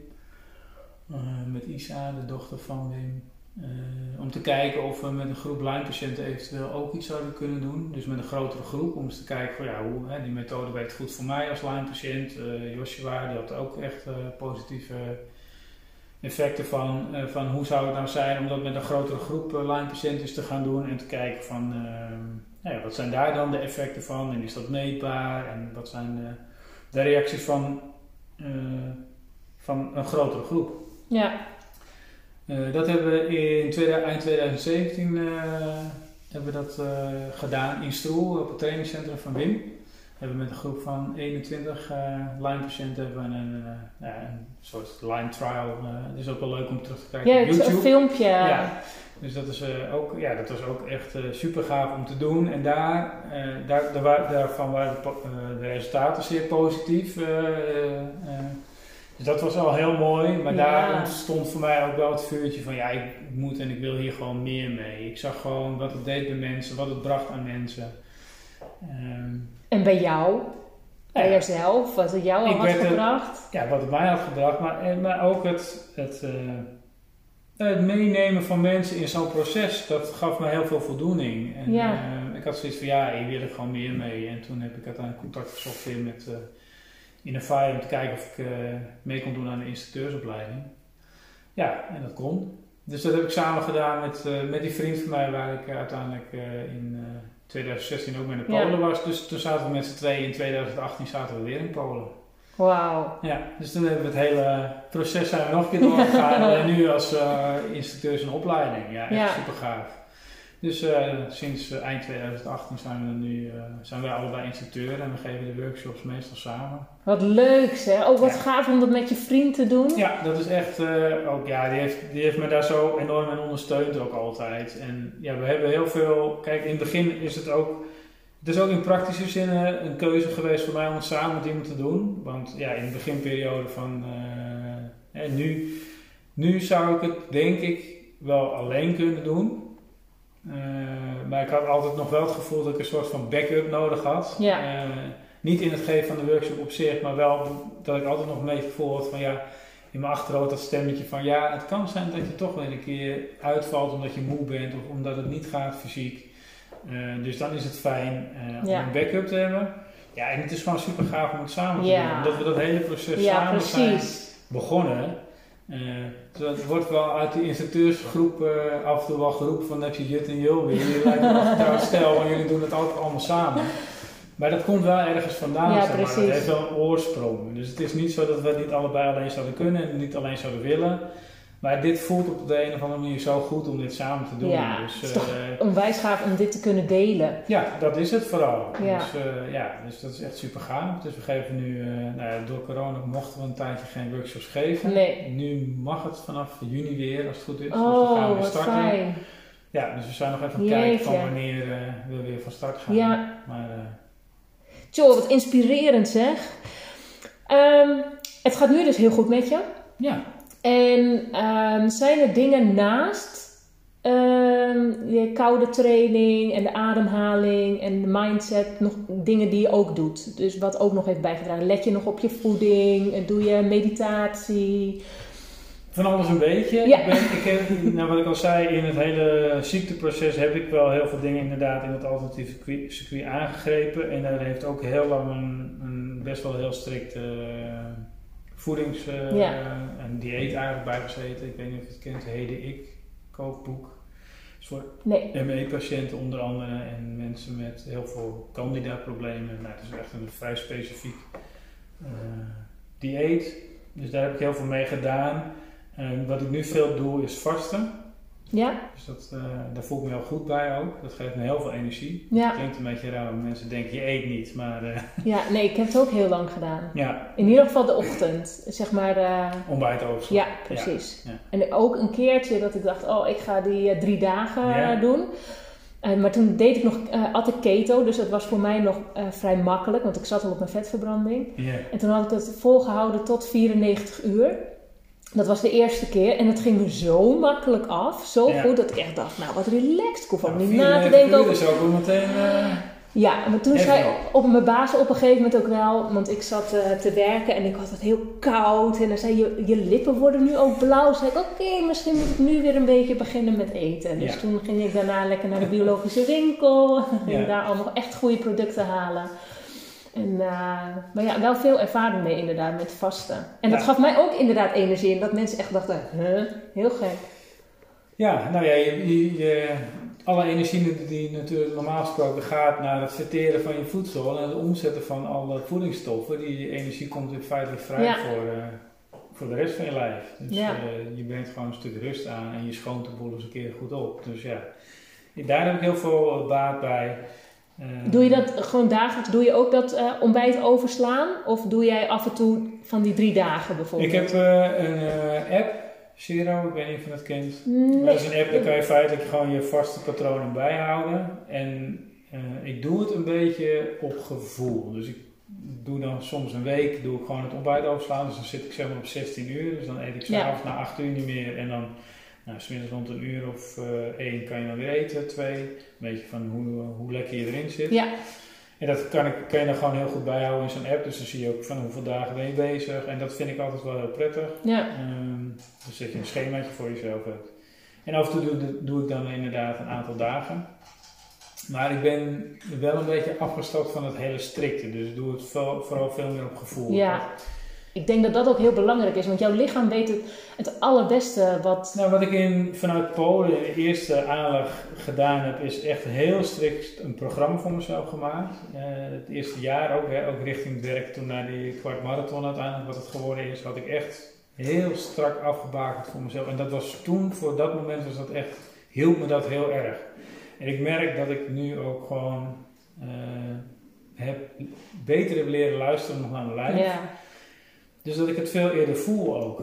Met Isa, de dochter van Wim. Eh, om te kijken of we met een groep Lyme-patiënten eventueel ook iets zouden kunnen doen. Dus met een grotere groep, om eens te kijken van ja, hoe, hè, die methode werkt goed voor mij als Lyme-patiënt. Eh Joshua, die had ook echt eh, positieve effecten van, van hoe zou het nou zijn om dat met een grotere groep uh, Lyme-patiënten te gaan doen en te kijken van ehm, nou ja, wat zijn daar dan de effecten van en is dat meetbaar en wat zijn de, reacties van, van een grotere groep.
ja,
Eh, dat hebben we in eind 2017 eh, hebben we dat eh, gedaan in Stroel op het trainingscentrum van Wim. Hebben we met een groep van 21 eh Lyme-patiënten hebben een, ja, een soort Lyme trial. eh, het is ook wel leuk om terug te kijken
ja
op
het is een
YouTube.
filmpje.
Ja. Dus dat, is, ook, ja, dat was ook echt super gaaf om te doen. En daar, daar, daar, daarvan waren de, de resultaten zeer positief. Eh, eh, eh. dus dat was al heel mooi. Maar
Ja.
daar ontstond voor mij ook wel het vuurtje van ja, ik moet en ik wil hier gewoon meer mee. Ik zag gewoon wat het deed bij mensen, wat het bracht aan mensen. Ehm,
En bij jou? Bij
Ja.
jezelf? Wat het jou al
Ik
had
er-
gebracht?
ja, wat het mij had gebracht, maar, maar ook het, het, eh, het meenemen van mensen in zo'n proces, dat gaf me heel veel voldoening. En,
Ja.
eh, ik had zoiets van, ja, hier wil ik gewoon meer mee. En toen heb ik uiteindelijk contact gezocht weer met uh, Innovire om te kijken of ik eh, mee kon doen aan de instructeursopleiding. Ja, en dat kon. Dus dat heb ik samen gedaan met, eh, met die vriend van mij, waar ik eh, uiteindelijk in eh, 2016 ook mee naar
Ja.
Polen was. Dus toen zaten we met z'n tweeën, in 2018 zaten we weer in Polen.
Wauw.
Ja, dus toen hebben we het hele proces zijn we nog een keer doorgegaan. *laughs* en nu als instructeurs in opleiding. Ja, echt
Ja.
super gaaf. Dus eh, sinds eh, eind 2018 zijn we nu, eh, zijn wij allebei instructeur en we geven de workshops meestal samen.
Wat leuk zeg. Ook wat
Ja.
gaaf om dat met je vriend te doen.
Ja, dat is echt ook, ja, die heeft, die heeft me daar zo enorm in ondersteund ook altijd. En ja, we hebben heel veel, kijk, in het begin is het ook, het is ook in praktische zin een keuze geweest voor mij om het samen met iemand te doen. Want ja, in de beginperiode van, hè, nu, nu zou ik het denk ik wel alleen kunnen doen. Eh, maar ik had altijd nog wel het gevoel dat ik een soort van backup nodig had.
Ja.
Eh, niet in het geven van de workshop op zich, maar wel dat ik altijd nog een beetje het gevoel had van ja, in mijn achterhoofd dat stemmetje van ja, het kan zijn dat je toch weer een keer uitvalt omdat je moe bent of omdat het niet gaat fysiek. Eh, dus dan is het fijn om
Ja.
een backup te hebben. Ja, en het is gewoon super gaaf om het samen te
Ja.
doen. Omdat we dat hele proces samen zijn
precies.
begonnen. Eh, dus het wordt wel uit die instructeursgroep eh, af en toe wel geroepen van heb je Jut en weer. Jullie lijken wel getrouwd stel, want jullie doen het altijd allemaal samen. Maar dat komt wel ergens vandaan.
Ja,
zeg maar. Het heeft wel een oorsprong. Dus het is niet zo dat we het niet allebei alleen zouden kunnen en niet alleen zouden willen. Maar dit voelt op de een of andere manier zo goed om dit samen te doen.
Ja,
dus,
het is toch-
eh,
Onwijs gaaf om dit te kunnen delen.
ja, dat is het vooral.
Ja.
Dus, eh, ja, dus dat is echt super gaaf. Dus we geven nu, eh, nou ja, door corona mochten we een tijdje geen workshops geven.
Nee.
Nu mag het vanaf juni weer, als het goed is. dus we gaan
Oh,
weer starten.
fijn.
Ja, dus we zijn nog even aan kijken van wanneer we weer van start gaan.
Ja.
Maar
Tjoh, wat inspirerend zeg. Ehm, het gaat nu dus heel goed met je.
ja,
En ehm, zijn er dingen naast ehm, je koude training en de ademhaling en de mindset nog dingen die je ook doet? Dus wat ook nog heeft bijgedragen. Let je nog op je voeding? Doe je meditatie?
van alles een beetje.
Ja.
Ik ben, ik heb, nou, wat ik al zei, in het hele ziekteproces heb ik wel heel veel dingen inderdaad in het alternatieve circuit, circuit aangegrepen. En daar heeft ook heel lang een, een best wel heel strikt eh, voedings- eh,
Ja.
en dieet eigenlijk bij gezeten. Ik weet niet of je het kent, Heden Ik, kookboek. Is voor
Nee.
ME-patiënten onder andere en mensen met heel veel candida-problemen. Nou, het is echt een vrij specifiek eh, dieet. Dus daar heb ik heel veel mee gedaan. En wat ik nu veel doe is vasten.
Ja.
Dus dat, uh, daar voel ik me heel goed bij ook. Dat geeft me heel veel energie.
Ja.
Klinkt een beetje raar, mensen denken je eet niet, maar... Uh, *laughs*
ja, nee, ik heb het ook heel lang gedaan.
Ja.
In ieder geval de ochtend, zeg maar... Uh,
Ontbijt overslaan.
Ja, precies. Ja. En ook een keertje dat ik dacht, oh, ik ga die drie dagen doen. maar toen deed ik nog, at ik keto, dus dat was voor mij nog vrij makkelijk, want ik zat al op mijn vetverbranding. En toen had ik het volgehouden tot 94 uur. Dat was de eerste keer en het ging me zo makkelijk af. Zo goed dat ik echt dacht, nou wat relaxed. Ik hoef ook niet na te denken over...
Dus ook meteen... Uh,
ja, maar toen zei op mijn baas op een gegeven moment ook wel... Want ik zat uh, te werken en ik had het heel koud. En dan zei je, je lippen worden nu ook blauw. zei ik, oké, misschien moet ik nu weer een beetje beginnen met eten. Dus toen ging ik daarna lekker naar de biologische winkel. *laughs* En daar allemaal echt goede producten halen. En, uh, maar ja, wel veel ervaring mee inderdaad met vasten. En dat gaf mij ook inderdaad energie. En dat mensen echt dachten, huh, heel gek.
Ja, nou ja, je, je, alle energie die natuurlijk normaal gesproken gaat naar het verteren van je voedsel en het omzetten van alle voedingsstoffen, die energie komt in feite vrij voor, uh, voor de rest van je lijf. Dus ja. uh, je brengt gewoon een stuk rust aan en je schoont de boel eens een keer goed op. Dus ja, daar heb ik heel veel baat bij.
Doe je dat gewoon dagelijks? Doe je ook dat uh, ontbijt overslaan? Of doe jij af en toe van die drie dagen bijvoorbeeld?
Ik heb uh, een uh, app, Zero, ik weet niet of je dat kent. Nee. Dat is een app, daar kan je feitelijk gewoon je vaste patronen bijhouden. En ik doe het een beetje op gevoel. Dus ik doe dan soms een week doe ik gewoon het ontbijt overslaan. Dus dan zit ik zeg maar op 16 uur. Dus dan eet ik s'avonds ja. na 8 uur niet meer. En dan nou, smiddags rond een uur of uh, één kan je dan weer eten, twee. Een beetje van hoe, hoe lekker je erin zit.
Ja.
En dat kan, ik, kan je dan gewoon heel goed bijhouden in zo'n app. Dus dan zie je ook van hoeveel dagen ben je bezig. En dat vind ik altijd wel heel prettig.
Ja.
Um, dus dat je een schemaatje voor jezelf hebt. En af en toe doe, doe ik dan inderdaad een aantal dagen. Maar ik ben wel een beetje afgestapt van het hele strikte. Dus ik doe het vooral veel meer op gevoel.
Ja. Ik denk dat dat ook heel belangrijk is, want jouw lichaam weet het, het allerbeste wat.
Nou, wat ik in, vanuit Polen de eerste aanleg gedaan heb, is echt heel strikt een programma voor mezelf gemaakt. Uh, het eerste jaar ook, hè, ook richting het werk, toen naar die kwart marathon uiteindelijk, wat het geworden is, had ik echt heel strak afgebakend voor mezelf. En dat was toen, voor dat moment, was dat echt, hielp me dat heel erg. En ik merk dat ik nu ook gewoon uh, heb, beter heb leren luisteren nog naar mijn lijf.
Ja.
Dus dat ik het veel eerder voel ook.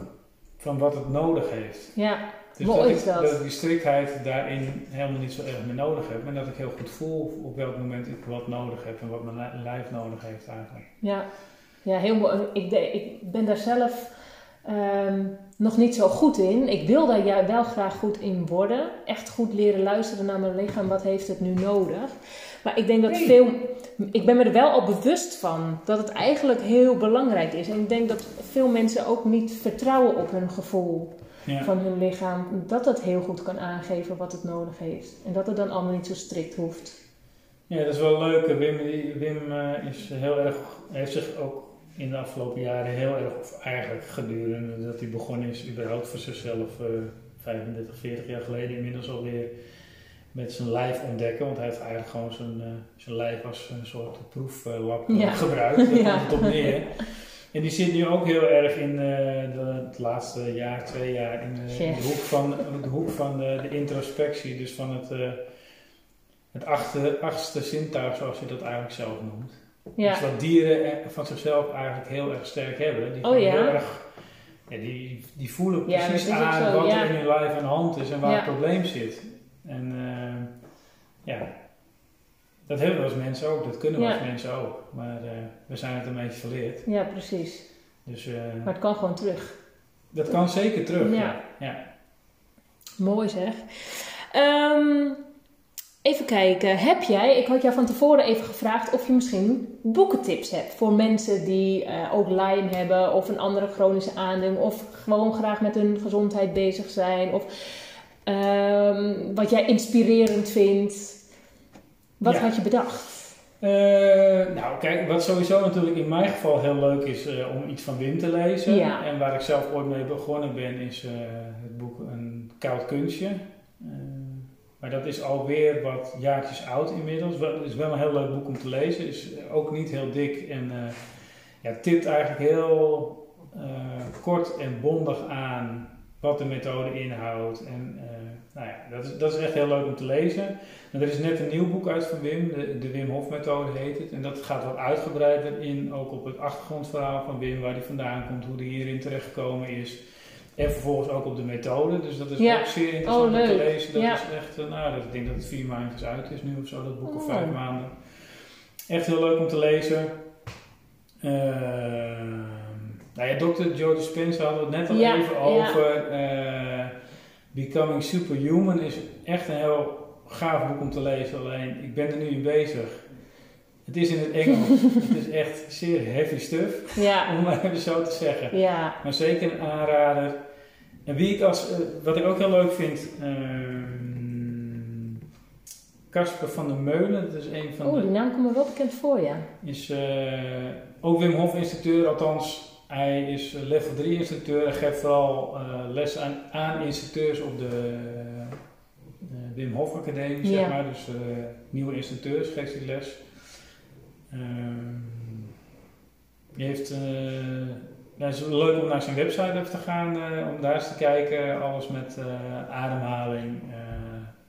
Van wat het nodig heeft.
Ja,
dus
mooi
dat
is
ik,
dat.
dat ik die striktheid daarin helemaal niet zo erg meer nodig heb. Maar dat ik heel goed voel op welk moment ik wat nodig heb. En wat mijn lijf nodig heeft eigenlijk.
Ja, ja heel mooi. Ik, ik ben daar zelf um, nog niet zo goed in. Ik wil daar ja, wel graag goed in worden. Echt goed leren luisteren naar mijn lichaam. Wat heeft het nu nodig? Maar ik denk dat
Nee.
veel. Ik ben me er wel al bewust van dat het eigenlijk heel belangrijk is. En ik denk dat veel mensen ook niet vertrouwen op hun gevoel
Ja.
van hun lichaam. Dat het heel goed kan aangeven wat het nodig heeft. En dat het dan allemaal niet zo strikt hoeft.
Ja, dat is wel leuk. Wim, Wim eh, is heel erg, heeft zich ook in de afgelopen jaren heel erg, of eigenlijk gedurende dat hij begonnen is, überhaupt voor zichzelf, eh 35, 40 jaar geleden inmiddels alweer, met zijn lijf ontdekken. Want hij heeft eigenlijk gewoon zijn, eh, zijn lijf als een soort proeflab
Ja.
gebruikt. Daar *laughs*
Ja.
komt het op neer. En die zit nu ook heel erg in eh, het laatste jaar, twee jaar, in de, hoek van, de, hoek van de, de introspectie. Dus van het, eh, het achtste, achtste zintuig, zoals je dat eigenlijk zelf noemt.
Ja,
Dus wat dieren eh, van zichzelf eigenlijk heel erg sterk hebben. Die
Oh, ja?
heel erg, ja, die, die voelen precies
dat
aan
zo,
wat er in hun lijf aan de hand is en waar het probleem zit. En eh, ja, dat hebben we als mensen ook, dat kunnen we
Ja.
als mensen ook. Maar eh, we zijn het een beetje verleerd.
ja, precies.
Dus eh,
Maar het kan gewoon terug.
dat kan zeker terug.
Ja.
Ja.
Mooi zeg. Ehm, even kijken. Heb jij, ik had jou van tevoren even gevraagd of je misschien boekentips hebt voor mensen die ook Lyme hebben of een andere chronische aandoening of gewoon graag met hun gezondheid bezig zijn of ehm, wat jij inspirerend vindt. Wat
Ja.
had je bedacht?
Eh, nou, kijk, wat sowieso natuurlijk in mijn geval heel leuk is eh, om iets van Wim te lezen.
Ja.
En waar ik zelf ooit mee begonnen ben, is eh, het boek Een Koud Kunstje. Maar dat is alweer wat jaartjes oud inmiddels. Het is wel een heel leuk boek om te lezen. Is ook niet heel dik en ja, tipt eigenlijk heel kort en bondig aan wat de methode inhoudt. En nou ja, dat is, dat is echt heel leuk om te lezen. En er is net een nieuw boek uit van Wim, de, de Wim Hof methode heet het. En dat gaat wat uitgebreider in, ook op het achtergrondverhaal van Wim, waar hij vandaan komt, hoe hij hierin terechtgekomen is. En vervolgens ook op de methode. Dus dat is
Ja.
ook zeer interessant
Oh,
om te lezen. Dat
Ja.
is echt, eh, nou, dat, ik denk dat het vier maandjes uit is nu of zo, dat boek of
Oh.
vijf maanden. Echt heel leuk om te lezen. Ehm, nou ja, Dr. Joe Dispenza hadden we het net al
Ja,
even over. Eh, Becoming Superhuman is echt een heel gaaf boek om te lezen. Alleen, ik ben er nu in bezig. Het is in het Engels. *laughs* het is echt zeer heavy stuff,
Ja, *laughs*
om maar even zo te zeggen.
ja.
Maar zeker een aanrader. En wie ik als, eh, wat ik ook heel leuk vind, ehm, Casper van der Meulen, dat is een van
Oh,
de
die naam komt me wel bekend voor, ja.
is eh, ook Wim Hof instructeur, althans hij is eh, level 3 instructeur en geeft vooral eh, les aan, aan instructeurs op de eh, Wim Hof Academie,
Ja.
zeg maar. Dus nieuwe instructeurs geeft hij les. Ehm die heeft, ja, het is leuk om naar zijn website even te gaan, om daar eens te kijken. Alles met ademhaling,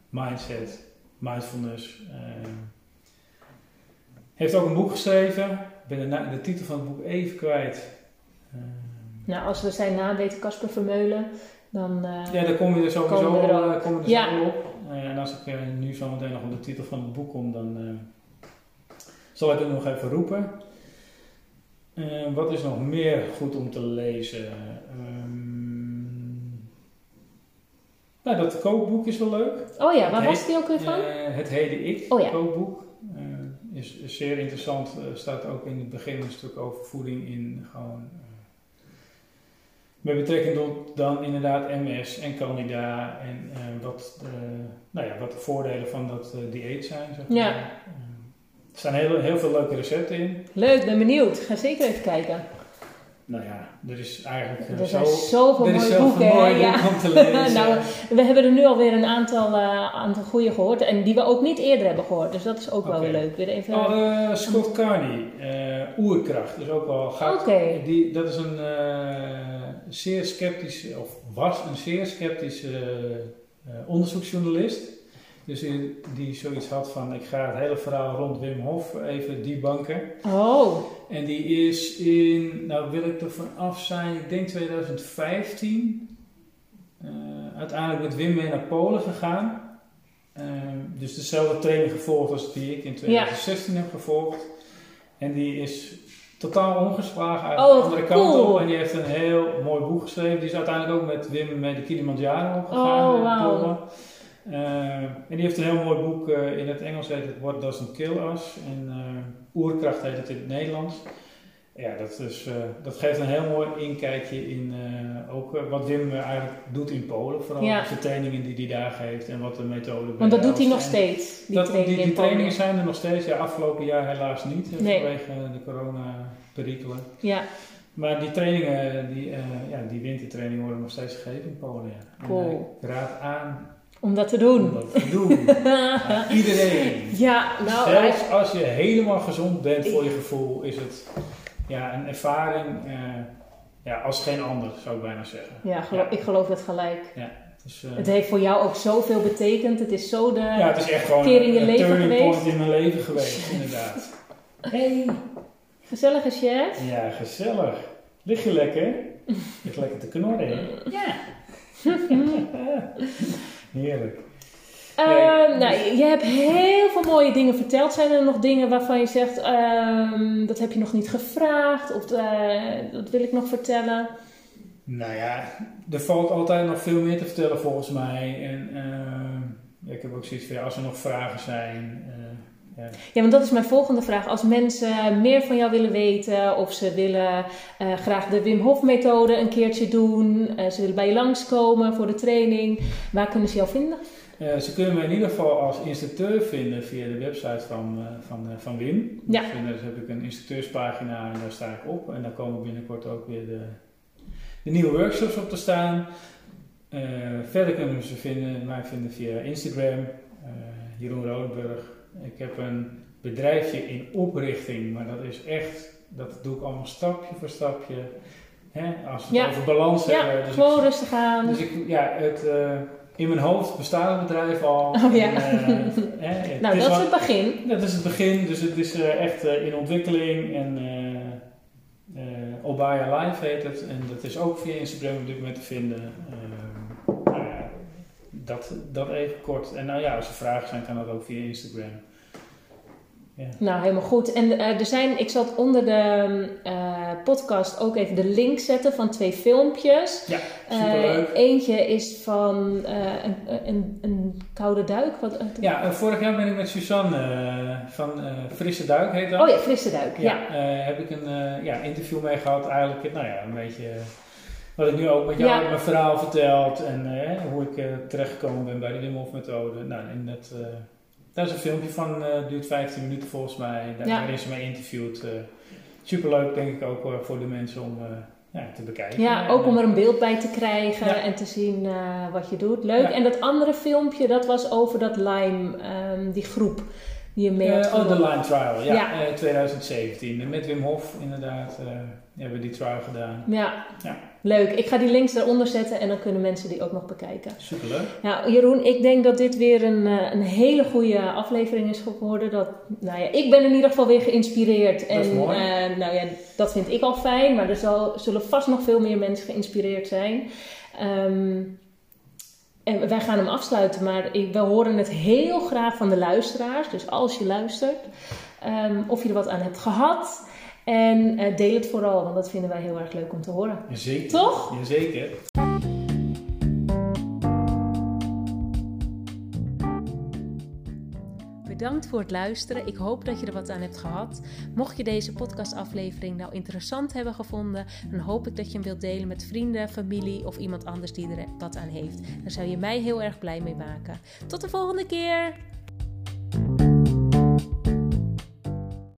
mindset, mindfulness. eh. heeft ook een boek geschreven. Ik ben de, de titel van het boek even kwijt. Eh,
Nou, als we zijn naam weten, Casper Vermeulen, dan... eh,
ja, daar kom je er sowieso
Komen we er
eh, komen we er
Ja.
zo op. En als ik eh, nu zo meteen nog op de titel van het boek kom, dan zal ik het nog even roepen. Eh, wat is nog meer goed om te lezen? Ehm, nou, dat kookboek is wel leuk.
Oh ja, waar was die ook weer van?
Het Heden Ik
Oh ja.
kookboek. Is, is zeer interessant. Er staat ook in het begin een stuk over voeding in. Gewoon, met betrekking tot dan inderdaad MS en candida. En eh, wat, de, nou ja, wat de voordelen van dat eh, dieet zijn. Zeg maar.
Ja.
Eh, er staan heel, heel veel leuke recepten in.
Leuk, ben benieuwd. Ga zeker even kijken.
Nou ja, er is eigenlijk eh,
Er
zo,
zoveel
er is
mooie
zoveel
boeken, Ja.
om te *laughs* lezen.
Nou, We hebben er nu alweer een aantal, eh aantal goede gehoord. En die we ook niet eerder hebben gehoord. Dus dat is ook wel weer leuk. Weer even...
Oh, eh, Scott Carney, eh, Oerkracht, is ook wel gaat.
Oké.
Die, dat is een eh, zeer sceptische, of was een zeer sceptische eh, onderzoeksjournalist. Dus die, die zoiets had van: ik ga het hele verhaal rond Wim Hof even debunken.
Oh,
En die is in, nou wil ik er vanaf zijn, ik denk 2015, eh, uiteindelijk met Wim mee naar Polen gegaan. Eh, dus dezelfde training gevolgd als die ik in 2016 heb gevolgd. En die is totaal omgeslagen uit
Oh,
de andere kant
cool.
op. En die heeft een heel mooi boek geschreven. Die is uiteindelijk ook met Wim mee de Kilimanjaro opgegaan.
Oh, wauw.
Polen. Eh, en die heeft een heel mooi boek, eh, in het Engels heet het What Doesn't Kill Us. En eh, Oerkracht heet het in het Nederlands. Ja, dat, is, eh, dat geeft een heel mooi inkijkje in eh, ook eh, wat Wim eigenlijk doet in Polen. Vooral
Ja.
de trainingen die hij daar geeft en wat de methode
want dat doet hij nog steeds. Die
dat,
training
die, die
in Polen.
trainingen zijn er nog steeds. Ja, afgelopen jaar helaas niet,
Nee.
vanwege de corona-perikelen.
Ja,
Maar die trainingen, die, ja, die wintertrainingen worden nog steeds gegeven in Polen. Ja.
Cool.
ik raad aan
om dat te
om
doen.
dat te doen. *laughs* Iedereen.
Ja, nou,
Zelfs als je helemaal gezond bent voor je gevoel, is het ja, een ervaring eh, ja, als geen ander, zou ik bijna zeggen.
ja, gelo- ik geloof dat gelijk.
Dus, eh,
Het heeft voor jou ook zoveel betekend. Het is zo de...
ja, het is echt gewoon
keer in je
een
leven
turning
geweest.
point in mijn leven geweest, inderdaad. *laughs* Hey.
Gezellige chef.
Ja, gezellig. Lig je lekker? Lig lekker te knorren, hè? Ja. *laughs* Heerlijk.
Ehm, nou, je je hebt heel veel mooie dingen verteld. Zijn er nog dingen waarvan je zegt, ehm, dat heb je nog niet gevraagd? Of eh, dat wil ik nog vertellen?
Nou ja, er valt altijd nog veel meer te vertellen volgens mij. En eh, ik heb ook zoiets van, ja, als er nog vragen zijn... eh, ja.
Ja, want dat is mijn volgende vraag. Als mensen meer van jou willen weten, of ze willen graag de Wim Hof methode een keertje doen, ze willen bij je langskomen voor de training, waar kunnen ze jou vinden?
Ze kunnen me in ieder geval als instructeur vinden via de website van, eh, van, eh, van Wim.
Ja.
Dus, eh, daar heb ik een instructeurspagina en daar sta ik op. En daar komen binnenkort ook weer de, de nieuwe workshops op te staan. Verder kunnen ze vinden, mij vinden via Instagram, Jeroen Rodenburg. Ik heb een bedrijfje in oprichting, maar dat is echt, dat doe ik allemaal stapje voor stapje. Hè? Als we het over balans
Ja,
hebben. Dus ik
gewoon rustig aan.
dus ik, ja, het, in mijn hoofd bestaat het bedrijf al.
Oh, ja.
En, eh, *laughs*
nou, dat is het begin.
Dat is het begin, dus het is eh, echt eh, in ontwikkeling en Obaya Live heet het. En dat is ook via Instagram op dit moment te vinden. Ehm, nou ja, dat, dat even kort. En nou ja, als er vragen zijn, kan dat ook via Instagram. Ja.
Nou, helemaal goed. En eh, er zijn, ik zal het onder de eh, podcast ook even de link zetten van twee filmpjes.
Ja,
Eh,
superleuk.
eentje is van een, een, een koude duik. Wat,
Ja, vorig jaar ben ik met Suzanne van Frisse Duik heet dat.
Oh ja, frisse duik. Ja.
Ja, heb ik een ja, interview mee gehad. Eigenlijk, nou ja, een beetje wat ik nu ook met jou
Ja.
mijn verhaal verteld. En hoe ik terechtgekomen ben bij de Wim Hof methode. Nou, en dat, eh, daar is een filmpje van, eh duurt 15 minuten volgens mij. Daar
Ja.
ze mij interviewt. Eh, superleuk denk ik ook voor de mensen om eh, ja, te bekijken.
Ja, ook om er een beeld bij te krijgen
Ja.
en te zien wat je doet. Leuk. En dat andere filmpje, dat was over dat Lime, ehm, die groep die je mee had
oh, de. Line Trial, ja,
Ja.
eh, 2017. Met Wim Hof inderdaad hebben we die trial gedaan.
Ja.
Ja.
Leuk. Ik ga die links daaronder zetten en dan kunnen mensen die ook nog bekijken.
Superleuk.
Nou, Jeroen, ik denk dat dit weer een, eh, een hele goede aflevering is geworden. Dat, nou ja, ik ben in ieder geval weer geïnspireerd.
Dat is
en
mooi.
eh, nou ja, dat vind ik al fijn, maar er zal, zullen vast nog veel meer mensen geïnspireerd zijn. Ehm, en wij gaan hem afsluiten, maar ik, we horen het heel graag van de luisteraars. Dus als je luistert, ehm, of je er wat aan hebt gehad. En eh, deel het vooral, want dat vinden wij heel erg leuk om te horen.
Jazeker.
Toch?
Jazeker.
Bedankt voor het luisteren. Ik hoop dat je er wat aan hebt gehad. Mocht je deze podcastaflevering nou interessant hebben gevonden, dan hoop ik dat je hem wilt delen met vrienden, familie of iemand anders die er wat aan heeft. Daar zou je mij heel erg blij mee maken. Tot de volgende keer!